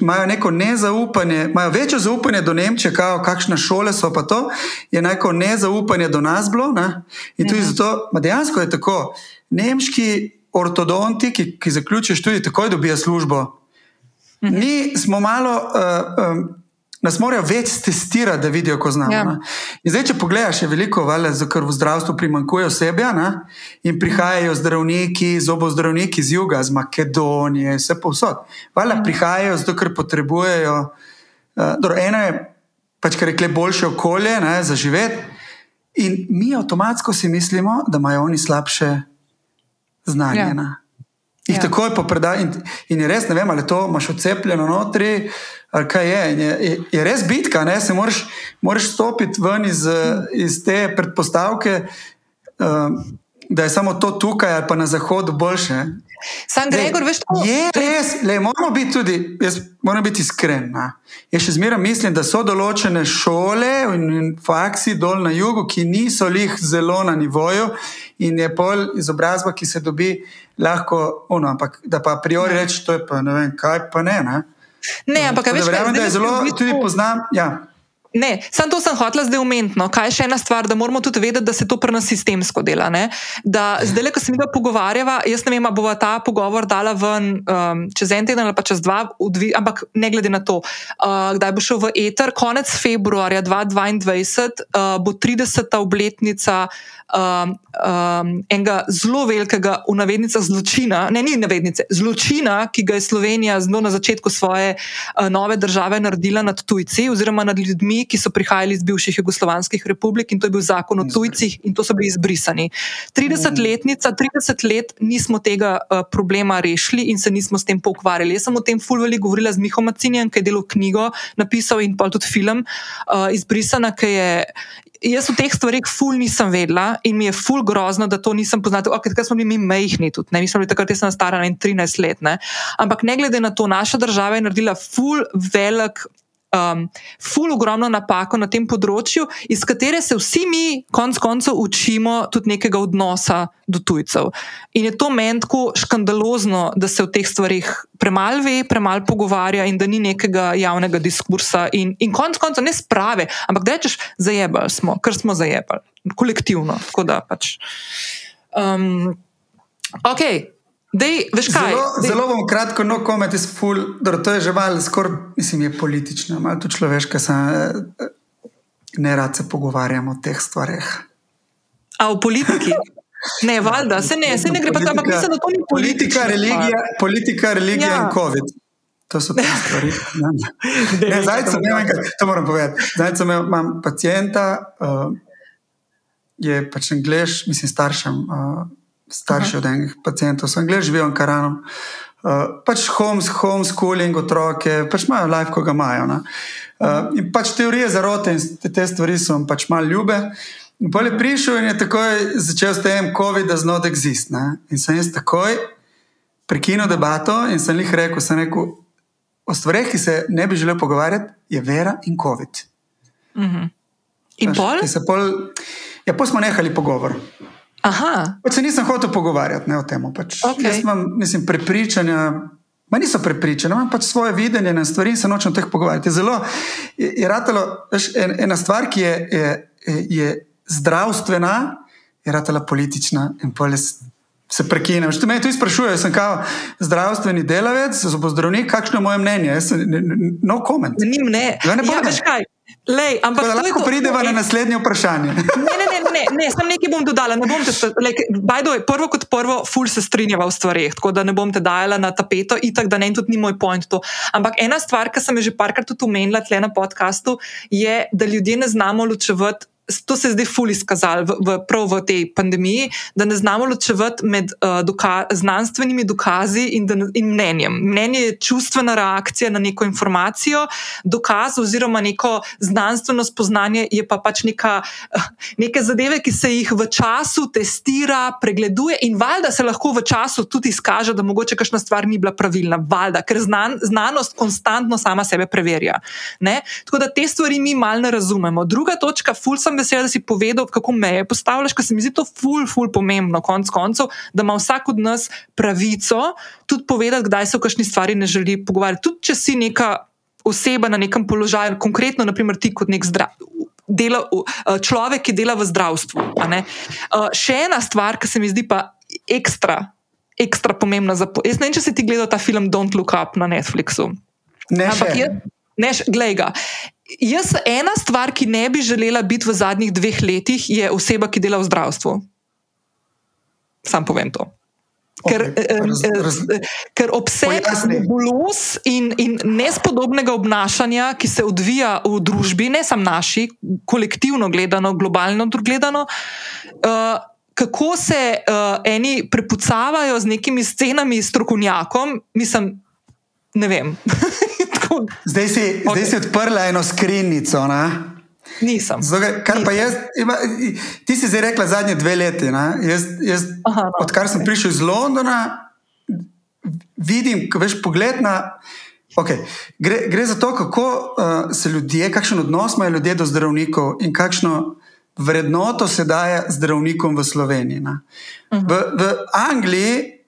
Imajo neko nezaupanje, imajo večjo zaupanje do Nemčije, kao, kakšne šole so pa to, je neko nezaupanje do nas bilo. Ne? In tudi ja. zato, dejansko je tako, nemški ortodonti, ki, ki zaključijo študij, takoj dobijo službo. Mhm. Mi smo malo uh, um, nas morajo več testirati, da vidijo, ko znamo. Ja. Zdaj, če pogledaš, je veliko, vale, ker v zdravstvu primankuje osebja ne? in prihajajo zdravniki, zobozdravniki iz juga, iz Makedonije, vse povsod. Vale, ja. Prihajajo zato, ker potrebujejo. Uh, dobro, eno je pač, kar rekle, boljše okolje ne, za živeti. In mi avtomatsko si mislimo, da imajo oni slabše znanje. Ja. Jih ja. takoj popredajo. In, in je res, ne vem, ali to imaš odcepljeno notri. Ali kaj je. Je, je, je res bitka, ne? se moraš, moraš stopiti ven iz, iz te predpostavke, uh, da je samo to tukaj ali pa na zahodu boljše. Sam Gregor, veš, to je res. Le, moramo biti tudi, jaz moram biti iskren. Na. Jaz še zmeraj mislim, da so določene šole in, in faksi dol na jugu, ki niso lih zelo na nivoju in je pol izobrazba, ki se dobi lahko, ono, ampak da pa a priori reči, to je pa ne vem, kaj pa ne. Ne, ne ampak veš, da je zelo, tudi poznam. Ja. Ne, samo to sem hotel zdaj umetno. Kaj je še ena stvar, da moramo tudi vedeti, da se to pri nas sistemsko dela. Ne? Da zdaj, ko se mi ga pogovarjava, jaz ne vem, ali bo ta pogovor dala ven um, čez en teden ali pa čez dva, dvi, ampak ne glede na to, uh, kdaj bo šel v eter, konec februarja 2022 uh, bo 30. obletnica um, um, enega zelo velikega, v navednicah, zločina, ne, ni navednice, zločina, ki ga je Slovenija zelo na začetku svoje uh, nove države naredila nad tujci oziroma nad ljudmi, ki so prihajali iz bivših jugoslovanskih republik in to je bil zakon o tujcih in to so bili izbrisani. 30-letnica, 30 let nismo tega uh, problema rešili in se nismo s tem pokvarjali. Jaz sem o tem fulvali govorila z Miho Macinjem, ki je delal knjigo, napisal in pa tudi film uh, Izbrisana, ki je jaz v teh stvarih ful nisem vedela in mi je ful grozno, da to nisem poznala. Okay, takrat smo bili mi mehni tudi, ne mislim, da takrat sem stara 13 let. Ne? Ampak ne glede na to, naša država je naredila ful velik um, ful ogromno napako na tem področju, iz katere se vsi mi, konc koncev, učimo tudi nekega odnosa do tujcev. In je to meni tako škandalozno, da se o teh stvarih premalo ve, premalo pogovarja in da ni nekega javnega diskursa. In, in konc koncev ne sprave, ampak da rečeš, zajebali smo, ker smo zajebali, kolektivno. Pač. Um, ok. Dej, zelo, zelo bom kratko, no, komet iz ful, da to je že malo, skoraj, mislim, je politično, malo tudi človeško, sem eh, ne rad se pogovarjam o teh stvareh. A v politiki? Ne, valjda, se ne, se ne gre pa tam, ampak mislim, da to ni politika. Religija, politika, religija ja. in COVID. To so te stvari. <laughs> Zdaj, sem imel to moram povedati. Zdaj, sem imel, imam pacijenta, uh, je pač angliš, mislim, staršem. Uh, starši od enih pacijentov, sem gledal, živijo v Karanu. Uh, pač homes, homeschooling, otroke, pač imajo life, ko ga imajo. Uh, in pač teorije zarote in te, te stvari so jim pač malo ljube. In pa je prišel in je takoj začel s tem, COVID does not exist. Ne? In sem jaz takoj prekinil debato in sem jih rekel, sem rekel, o stvareh, ki se ne bi želel pogovarjati, je vera in COVID. Uh mhm. -huh. In pol? pol? Ja, pa smo nehali pogovor. Pač se nisem hotel pogovarjati ne, o tem. Pač. Okay. Jaz imam mislim, prepričanja. Ma niso prepričani, imam pač svoje videnje na stvari in se nočem teh pogovarjati. Zelo je, je ratalo, veš, en, ena stvar, ki je, je, je zdravstvena, je ratala politična in polis. Se prekinem. Če me tu sprašujejo, sem kao zdravstveni delavec, zobozdravnik, kakšno je moje mnenje? Jaz sem no koment. Ni mne. Ja, ne ja, veš kaj. Lej, ampak da lahko prideva na naslednje vprašanje. Ne, ne, ne, ne, ne sem nekaj bom dodala. Bom te, like, way, prvo kot prvo, ful se strinjava v stvarih, tako da ne bom te dajala na tapeto, itak da ne, tudi ni moj point to. Ampak ena stvar, ki sem jo že parkrat tudi omenila tle na podkastu, je, da ljudje ne znamo ločevati to se je zdaj fully skazalo v, v, prav v tej pandemiji, da ne znamo ločevati med uh, doka znanstvenimi dokazi in, in mnenjem. Mnenje je čustvena reakcija na neko informacijo, dokaz oziroma neko znanstveno spoznanje je pa pač neka, uh, neke zadeve, ki se jih v času testira, pregleduje in valjda se lahko v času tudi izkaže, da mogoče kakšna stvar ni bila pravilna, valjda, ker znan, znanost konstantno sama sebe preverja. Ne? Tako da te stvari mi malo ne razumemo. Druga točka, ful sem vesela, da si povedal, kako meje postavljaš, ker se mi zdi to ful, ful pomembno, konc koncev, da ima vsak od nas pravico tudi povedati, kdaj se o kakšni stvari ne želi pogovarjati. Tudi če si neka oseba na nekem položaju, konkretno, naprimer, ti kot nek zdrav. Dela, človek, ki dela v zdravstvu. Še ena stvar, ki se mi zdi pa ekstra, ekstra pomembna. Za, jaz ne vem, če si ti gledal ta film Don't Look Up na Netflixu. Ne, Ampak je, ne, glej ga. Jaz, ena stvar, ki ne bi želela biti v zadnjih dveh letih, je oseba, ki dela v zdravstvu. Sam povem to. Ker, okay. Raz, raz, ker obseg nebulos in, in nespodobnega obnašanja, ki se odvija v družbi, ne samo naši, kolektivno gledano, globalno gledano, uh, kako se uh, eni prepucavajo z nekimi scenami, strokovnjakom, mislim, ne vem. <laughs> Zdaj si, okay. zdaj si odprla eno skrinjico. Nisem. Zdaj, kar pa jaz, ima, ti si zdaj rekla zadnje dve leti. Jaz, jaz, Aha, no, odkar okay. sem prišel iz Londona, vidim, veš pogled na. Okay. Gre, gre za to, kako uh, se ljudje, kakšen odnos imajo ljudje do zdravnikov in kakšno vrednoto se daje zdravnikom v Sloveniji. Uh -huh. v, v Angliji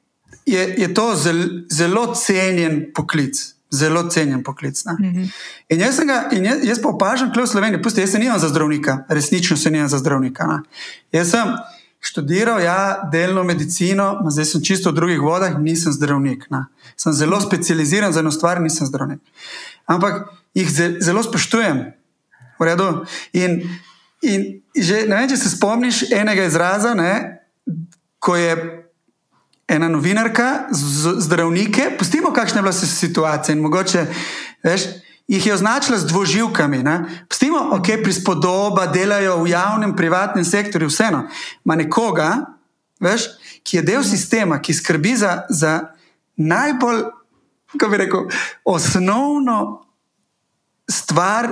je, je to zel, zelo cenjen poklic. Zelo cenjen poklic. Uh -huh. In jaz, ga, in jaz, jaz pa opažam, je v Sloveniji, pusti, jaz se nimam za zdravnika, resnično se nimam za zdravnika. Na. Jaz sem študiral, ja, delno medicino, zdaj sem čisto v drugih vodah, nisem zdravnik. Na. Sem zelo specializiran za eno stvar, nisem zdravnik. Ampak jih zelo spoštujem, v redu. In, in že, ne vem, če se spomniš enega izraza, ne, ko je ena novinarka, zdravnike, pustimo, kakšna je bila situacija in mogoče, veš. Jih je označila z dvoživkami. Pustimo, ok, prispodoba, delajo v javnem, privatnem sektorju, vseeno. Ma nekoga, veš, ki je del sistema, ki skrbi za, za najbolj, kako bi rekel, osnovno stvar,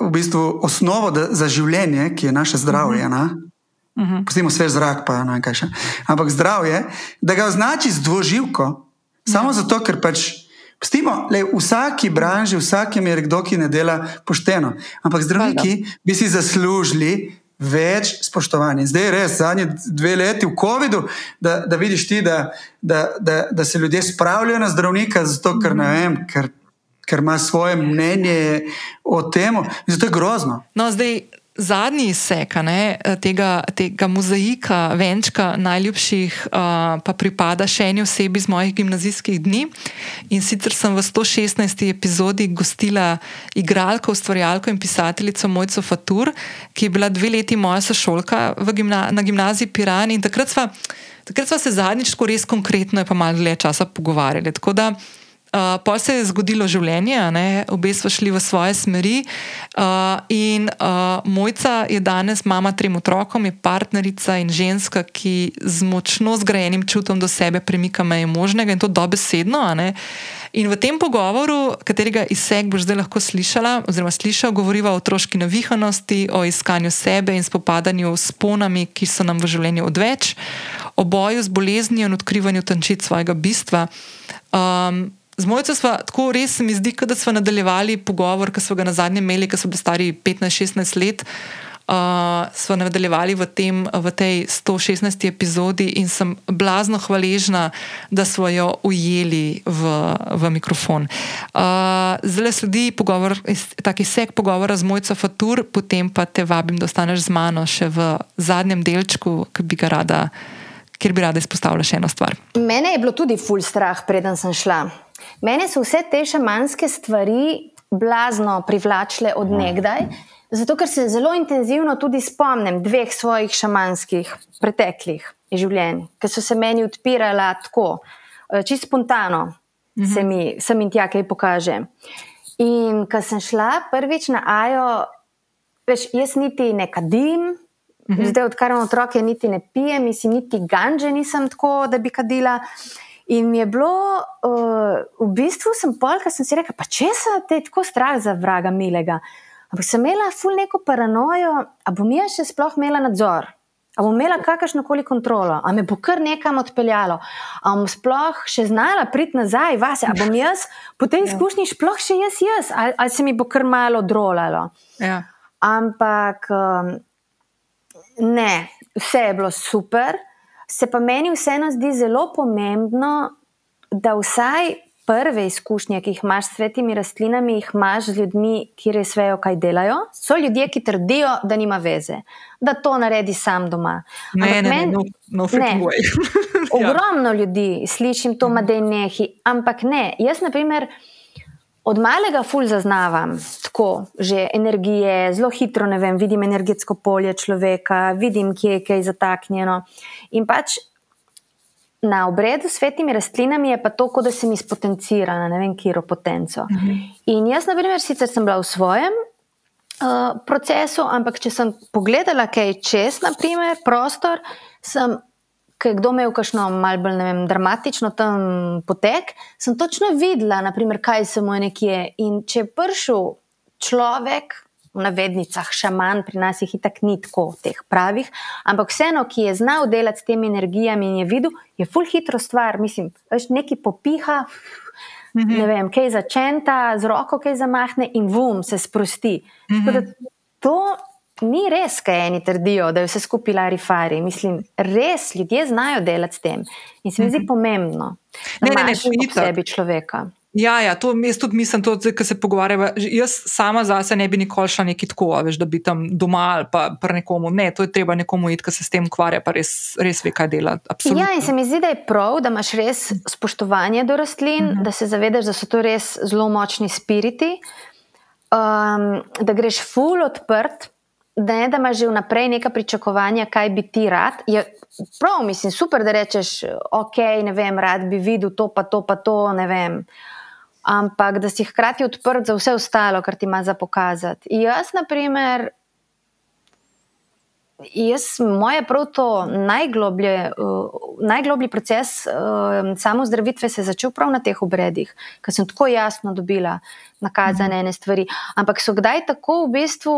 v bistvu osnovo da, za življenje, ki je naše zdravje. Mm -hmm. -huh. Pustimo svež zrak, pa ne vem kaj še. Ampak zdravje, da ga označi z dvoživko, samo ja. zato, ker pač. Pustimo, le v vsaki branži, v vsakem je kdo, ki ne dela pošteno. Ampak zdravniki bi si zaslužili več spoštovanja. Zdaj je res, zadnji dve leti v COVID-u, da, da vidiš ti, da, da, da, da se ljudje spravljajo na zdravnika, zato ker ne vem, ker, ker ima svoje mnenje o tem. Zato je grozno. No, zdaj, zadnji sek ne, tega, tega mozaika, venčka najljubših, uh, pa pripada še eni osebi iz mojih gimnazijskih dni. In sicer sem v 116. epizodi gostila igralko, ustvarjalko in pisateljico Mojco Fatur, ki je bila dve leti moja sošolka gimna, na gimnaziji Piran. In takrat smo se zadnjič, res konkretno, pa malo dlje časa pogovarjali. Tako da Uh, pa se je zgodilo življenje, obe smo šli v svoje smeri. Uh, in uh, mojca je danes mama trem otrokom, je partnerica in ženska, ki z močno zgrajenim čutom do sebe premika meje možnega in to dobesedno. In v tem pogovoru, katerega izseg boš zdaj lahko slišala, oziroma slišal, govoriva o otroški navihanosti, o iskanju sebe in spopadanju s ponami, ki so nam v življenju odveč, o boju z boleznijo in odkrivanju tančic svojega bistva. Um, Z mojco smo tako res, mi zdi, da smo nadaljevali pogovor, ki smo ga na zadnje imeli, ki so bili stari 15-16 let. Uh, smo nadaljevali v, tem, v tej 116. epizodi in sem blazno hvaležna, da smo jo ujeli v, v mikrofon. Uh, zdaj sledi pogovor, taki sek pogovora z mojco Fatur, potem pa te vabim, da ostaneš z mano še v zadnjem delčku, ki bi ga rada, kjer bi rada izpostavila še eno stvar. Mene je bilo tudi ful strah, preden sem šla. Mene so vse te šamanske stvari blazno privlačile od nekdaj, zato ker se zelo intenzivno tudi spomnim dveh svojih šamanskih preteklih življenj, ki so se meni odpirala tako, eh, čisto spontano, mhm. se mi sem in tja kaj pokaže. In ko sem šla prvič na Ajo, veš, jaz niti ne kadim. Mhm. Zdaj, odkar imam otroke, niti ne pijem, mislim, niti ganže nisem tako, da bi kadila. In mi je bilo, uh, v bistvu sem polka, sem si rekla, pa če se te tako strah za vraga milega. Ampak sem imela ful neko paranojo, a bom jaz še sploh imela nadzor, a bom imela kakršno koli kontrolo, a me bo kar nekam odpeljalo, a bom sploh še znala priti nazaj vase, a bom jaz po tej ja. izkušnji sploh še jaz, jaz ali, ali se mi bo kar malo drolalo. Ja. Ampak um, ne, vse je bilo super. Se pa meni vseeno zdi zelo pomembno, da vsaj prve izkušnje, ki jih imaš s svetimi rastlinami, jih imaš z ljudmi, ki res vejo, kaj delajo. So ljudje, ki trdijo, da nima veze, da to naredi sam doma. Ne, ne, men, ne, no, no ne. <laughs> Ogromno ljudi slišim to, da je nehi, ampak ne. Jaz, na primer, od malega ful zaznavam tako, že energije, zelo hitro vem, vidim energetsko polje človeka, vidim, kje je kaj zataknjeno. In pač na obredu s svetimi rastlinami je pa to, kot da sem izpotencirana, ne vem, kiro potenco. Mhm. In jaz, na primer, sicer sem bila v svojem. Uh, procesu, ampak če sem pogledala, kaj je čez, naprimer, prostor, sem ker kdo imel kakšno malce bolj vem, dramatično tam potek, sem točno videla, naprimer, kaj se mu je nekje. In če je prišel človek, v navednicah šaman, pri nas jih itak ni tako teh pravih, ampak vseeno, ki je znal delati s temi energijami in je videl, je full hitro stvar, mislim, veš, neki popiha. Mhm. Ne vem, kaj začenta, z roko kaj zamahne, in vum se sprosti. Mhm. To ni res, kaj eni trdijo, da je vse skupaj larifari. Mislim, res ljudje znajo delati s tem. In se mi zdi mhm. pomembno, da ne, ne, ne, ne, sebi človeka. Ja, ja, to jaz tudi mislim, da se pogovarjamo. Jaz sama zase ne bi nikoli šla neki tako, veš, da bi tam doma ali pa pri nekomu. Ne, to je treba nekomu iti, ki se s tem ukvarja, pa res, res ve, kaj dela. Absolutno. Ja, in se mi zdi, da je prav, da imaš res spoštovanje do rastlin, mhm. da se zavedaš, da so to res zelo močni spiriti, um, da greš full odprt ne da imaš že vnaprej neka pričakovanja, kaj bi ti rad. Je prav, mislim, super, da rečeš, ok, ne vem, rad bi videl to, pa to, pa to, ne vem. Ampak da si hkrati odprt za vse ostalo, kar ti ima za pokazati. Jaz, na primer, jaz, moje prav to najgloblje, uh, najgloblji proces uh, samozdravitve se je začel prav na teh obredih, ker sem tako jasno dobila nakazane mhm. ene stvari. Ampak so kdaj tako v bistvu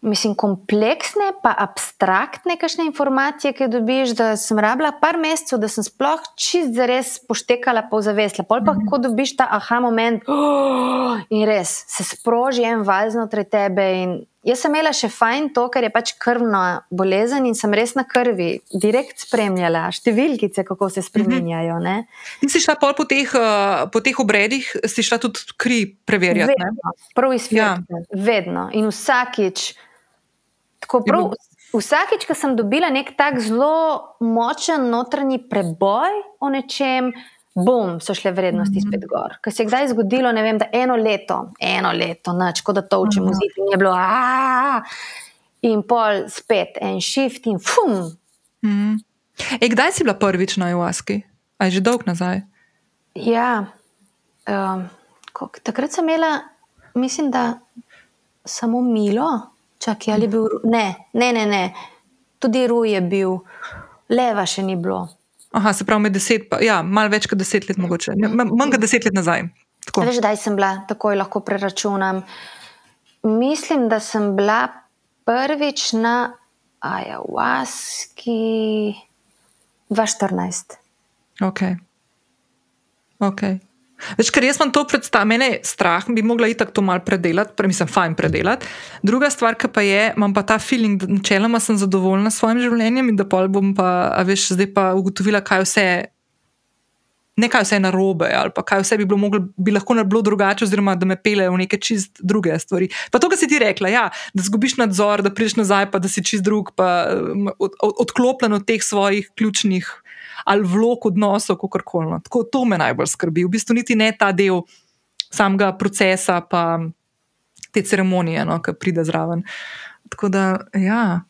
mislim, kompleksne, pa abstraktne, kakšne informacije, ki jih dobiš. Da sem rabila par mesecev, da sem sploh čist za res poštekala po zavesla. Pol pa, mhm. ko dobiš ta aha moment oh, in res se sproži en val znotraj tebe. Jaz sem imela še fajn to, ker je pač krvna bolezen in sem res na krvi, direkt spremljala številkice, kako se spremenjajo. In si šla po teh, uh, po teh obredih, si šla tudi kri preverjati? Vedno, prav izpirati. Ja. Vedno in vsakič. Prav, vsakič, ko sem dobila nek tak zelo močen notranji preboj o nečem, bom, so šle vrednosti mm -hmm. spet gor. Ker se je kdaj zgodilo, ne vem, da eno leto, eno leto, noč, kot da to učim v zid, in je bilo, aaa, in pol spet en shift in fum. Mm -hmm. e, kdaj si bila prvič na Iwaski? A je že dolg nazaj? Ja, um, takrat sem imela, mislim, da samo milo. Čakaj, ali je bil. Ne, ne, ne, ne. tudi Ruj je bil, leva še ni bilo. Aha, se pravi, med deset, pa, ja, malo več kot deset let, mogoče. Manj kot deset let nazaj. Veš, kdaj sem bila, takoj lahko preračunam. Mislim, da sem bila prvič na Ajawaski 2014. Ok. okay. Več, ker jaz imam to predstavljeno, mene je strah, bi mogla i tako to malo predelati, pre, mislim, fajn predelati. Druga stvar, ki pa je, imam pa ta feeling, da načeloma sem zadovoljna s svojim življenjem in da pol bom pa, veš, zdaj pa ugotovila, kaj vse. Nekaj vse je narobe, ali pa kaj vse bi, bilo moglo, bi lahko bilo drugače, oziroma da me pele v neke čist druge stvari. Pa to, kar si ti rekla, ja, da zgubiš nadzor, da prideš nazaj, pa da si čist drug, pa od, od, odklopljen od teh svojih ključnih ali vlog odnosov, kako koli. No. Tako to me najbolj skrbi. V bistvu niti ne ta del samega procesa, pa te ceremonije, no, ki pride zraven. Tako da, ja.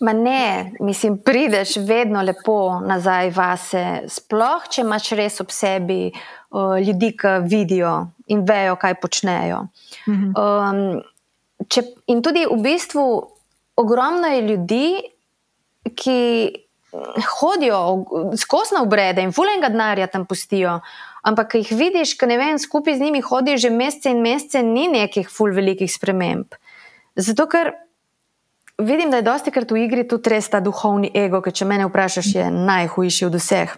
Ma ne, mislim, prideš vedno lepo nazaj vase, sploh če imaš res ob sebi uh, ljudi, ki vidijo in vejo, kaj počnejo. Mhm. Um, če, in tudi v bistvu ogromno je ljudi, ki hodijo skozi na obrede in fulenga denarja tam pustijo. Ampak, ki jih vidiš, ki ne vem, skupaj z njimi hodijo že mesece in mesece, ni nekih ful velikih sprememb. Zato, ker vidim, da je dosti krat v igri tudi res ta duhovni ego, ki če me vprašaš, je najhujši od vseh.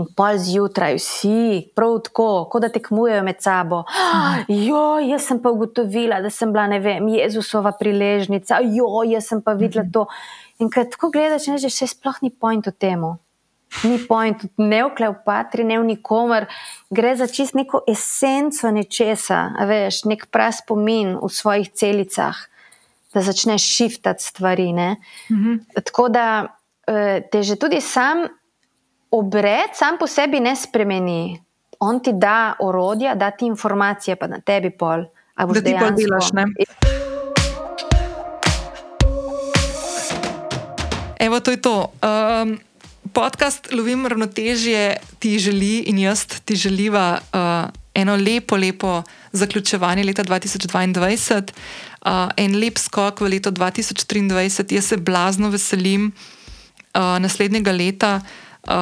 In pol zjutraj, vsi, prav tako, kot da tekmujejo med sabo. Jo, jaz sem pa ugotovila, da sem bila, ne vem, Jezusova priležnica, jo, jaz sem pa videla to. In ko tako gledaš, že vse sploh ni point v tem. Ni point, ne v Kleopatri, ne v nikomer, gre za čist neko esenco nečesa, veš, nek prav spomin v svojih celicah, da začneš šiftati stvari. Mm -hmm. Tako da eh, te že tudi sam obred, sam po sebi ne spremeni. On ti da orodja, da ti informacije, pa na tebi pol. Da ti pa delaš, ne? Evo, to je to. Um, podcast Lovim ravnotežje ti želi in jaz ti želiva uh, eno lepo, lepo zaključevanje leta 2022, uh, en lep skok v leto 2023. Jaz se blazno veselim uh, naslednjega leta. Uh,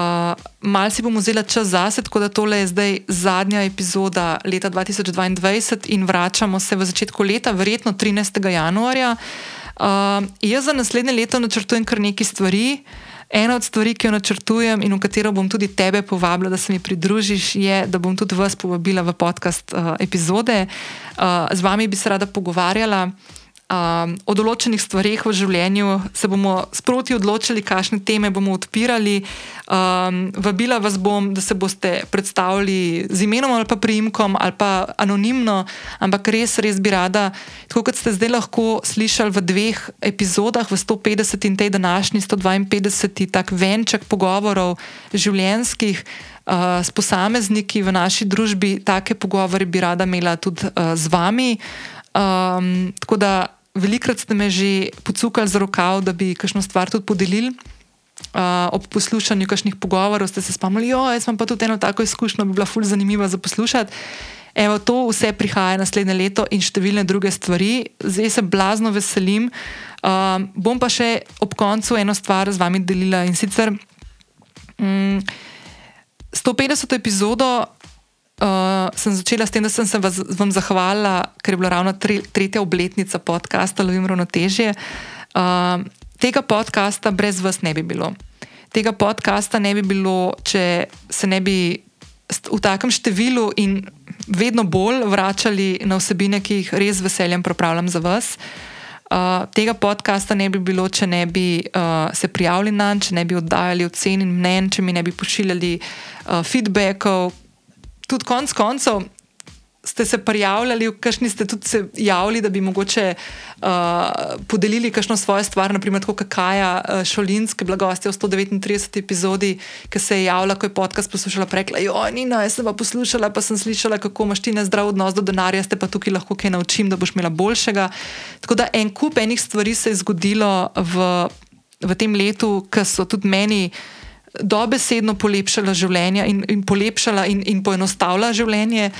mal si bom vzela čas zase, tako da tole je zdaj zadnja epizoda leta 2022 in vračamo se v začetku leta, verjetno 13. januarja. Uh, jaz za naslednje leto načrtujem kar nekaj stvari. Ena od stvari, ki jo načrtujem in v katero bom tudi tebe povabila, da se mi pridružiš, je, da bom tudi vas povabila v podcast uh, epizode. Uh, z vami bi se rada pogovarjala. Um, o določenih stvarih v življenju se bomo sproti odločili, kakšne teme bomo odpirali. Um, vabila vas bom, da se boste predstavili z imenom ali pa primkom ali pa anonimno, ampak res, res bi rada, tako kot ste zdaj lahko slišali v dveh epizodah, v 150 in tej današnji 152, tak venček pogovorov življenjskih. Uh, s posamezniki v naši družbi, take pogovore bi rada imela tudi uh, z vami. Um, tako da velikrat ste me že pocukali za rokav, da bi kakšno stvar tudi podelili. Uh, ob poslušanju kakšnih pogovorov ste se spomnili, da imam pa tudi eno tako izkušnjo, bi bila fulj zanimiva za poslušati. Evo, to vse prihaja naslednje leto in številne druge stvari. Zdaj se blazno veselim. Uh, bom pa še ob koncu eno stvar z vami delila in sicer um, 150. epizodo uh, sem začela s tem, da sem se vas, vam zahvalila, ker je bila ravno tre, tretja obletnica podcasta Lovim Ravnotežje. Uh, tega podcasta brez vas ne bi bilo. Tega podcasta ne bi bilo, če se ne bi v takem številu in vedno bolj vračali na vsebine, ki jih res veseljem pripravljam za vas. Uh, tega podcasta ne bi bilo, če ne bi uh, se prijavili na njega, če ne bi oddajali ocen in mnen, če mi ne bi pošiljali uh, feedbackov, tudi konec koncev ste se prijavljali, kakšni ste tudi se javili, da bi mogoče uh, podelili kakšno svojo stvar, naprimer kot Kaja uh, Šolinske, blagostja v 139. epizodi, ki se je javila, ko je podcast poslušala, rekla: Jo, Nina, jaz sem pa poslušala, pa sem slišala, kako imaš ti nezdrav odnos do denarja, ste pa tukaj lahko kaj naučim, da boš imela boljšega. Tako da en kup enih stvari se je zgodilo v, v tem letu, ki so tudi meni dobesedno polepšala življenje in, in polepšala in, in poenostavila življenje.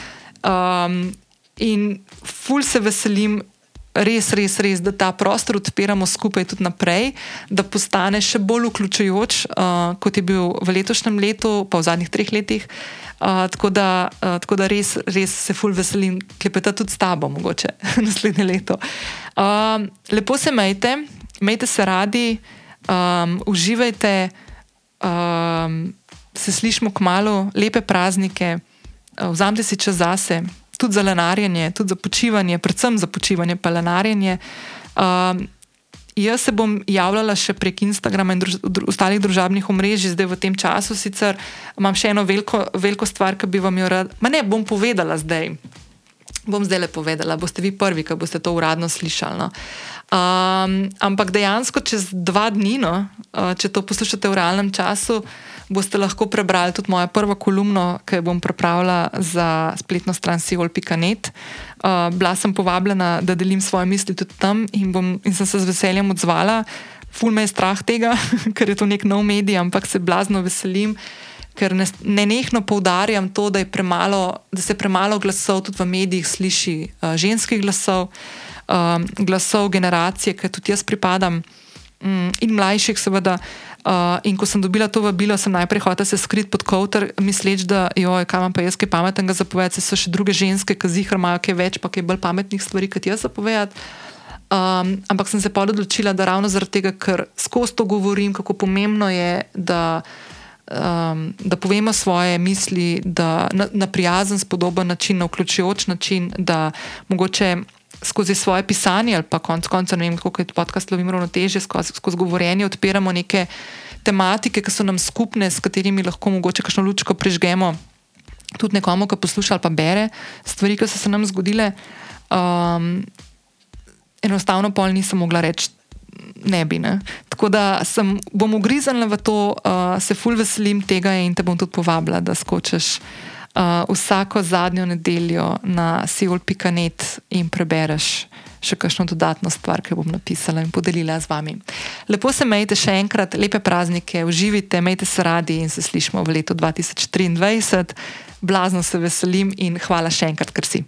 Um, in ful se veselim, res, res, res, da ta prostor odpiramo skupaj tudi naprej, da postane še bolj vključujoč, uh, kot je bil v letošnjem letu, pa v zadnjih treh letih. Uh, tako, da, uh, tako da res, res se ful veselim, klepeta tudi s tabo, mogoče <laughs> naslednje leto. Uh, lepo se majte, majte se radi, um, uživajte um, se slišmo k malu, lepe praznike, uh, vzamite si čas zase, tudi za lenarjenje, tudi za počivanje, predvsem za počivanje, pa lenarjenje. Um, jaz se bom javljala še prek Instagrama in druž ostalih družabnih omrežij, zdaj v tem času. Sicer imam še eno veliko, veliko stvar, ki bi vam jo rada, ma ne bom povedala zdaj. Bom zdaj le povedala, boste vi prvi, ki boste to uradno slišali. No. Um, ampak dejansko čez dva dni, no, uh, če to poslušate v realnem času, boste lahko prebrali tudi mojo prvo kolumno, ki jo bom pripravila za spletno stran siol.net. Uh, bila sem povabljena, da delim svoje misli tudi tam in, bom, in sem se z veseljem odzvala. Ful me je strah tega, <laughs> ker je to nek nov medij, ampak se blazno veselim. Ker ne, ne nehno poudarjam to, da, premalo, da se premalo glasov tudi v medijih sliši, uh, ženskih glasov um, glasov generacije, ki tudi jaz pripadam, um, in mlajših, seveda. Uh, in ko sem dobila to vabilo, sem najprej hotel se skriti pod kavter, misleč, da jo, kaj imam pa jaz, kaj pametnega zapovedati, so še druge ženske, ki zihar imajo kaj več, pa kaj bolj pametnih stvari, kot jaz zapovedati. Um, ampak sem se pa odločila, da ravno zaradi tega, ker skozi to govorim, kako pomembno je, da, um, da povemo svoje misli na, na prijazen, spodoben način, na vključujoč način, da mogoče skozi svoje pisanje ali pa konec konca, ne vem, kako je podcast Lovim ravnoteže, skozi, skozi govorjenje odpiramo neke tematike, ki so nam skupne, s katerimi lahko mogoče kakšno lučko prežgemo tudi nekomu, ki posluša ali pa bere stvari, ki so se nam zgodile. Um, enostavno pol nisem mogla reči. Ne bi. Ne. Tako da sem, bom ugriznila v to, uh, se fulj veselim tega in te bom tudi povabila, da skočiš uh, vsako zadnjo nedeljo na siol.net in prebereš še kakšno dodatno stvar, ki bom napisala in podelila z vami. Lepo se majte še enkrat, lepe praznike, uživite, majte se radi in se slišmo v letu 2023. Blazno se veselim in hvala še enkrat, ker si.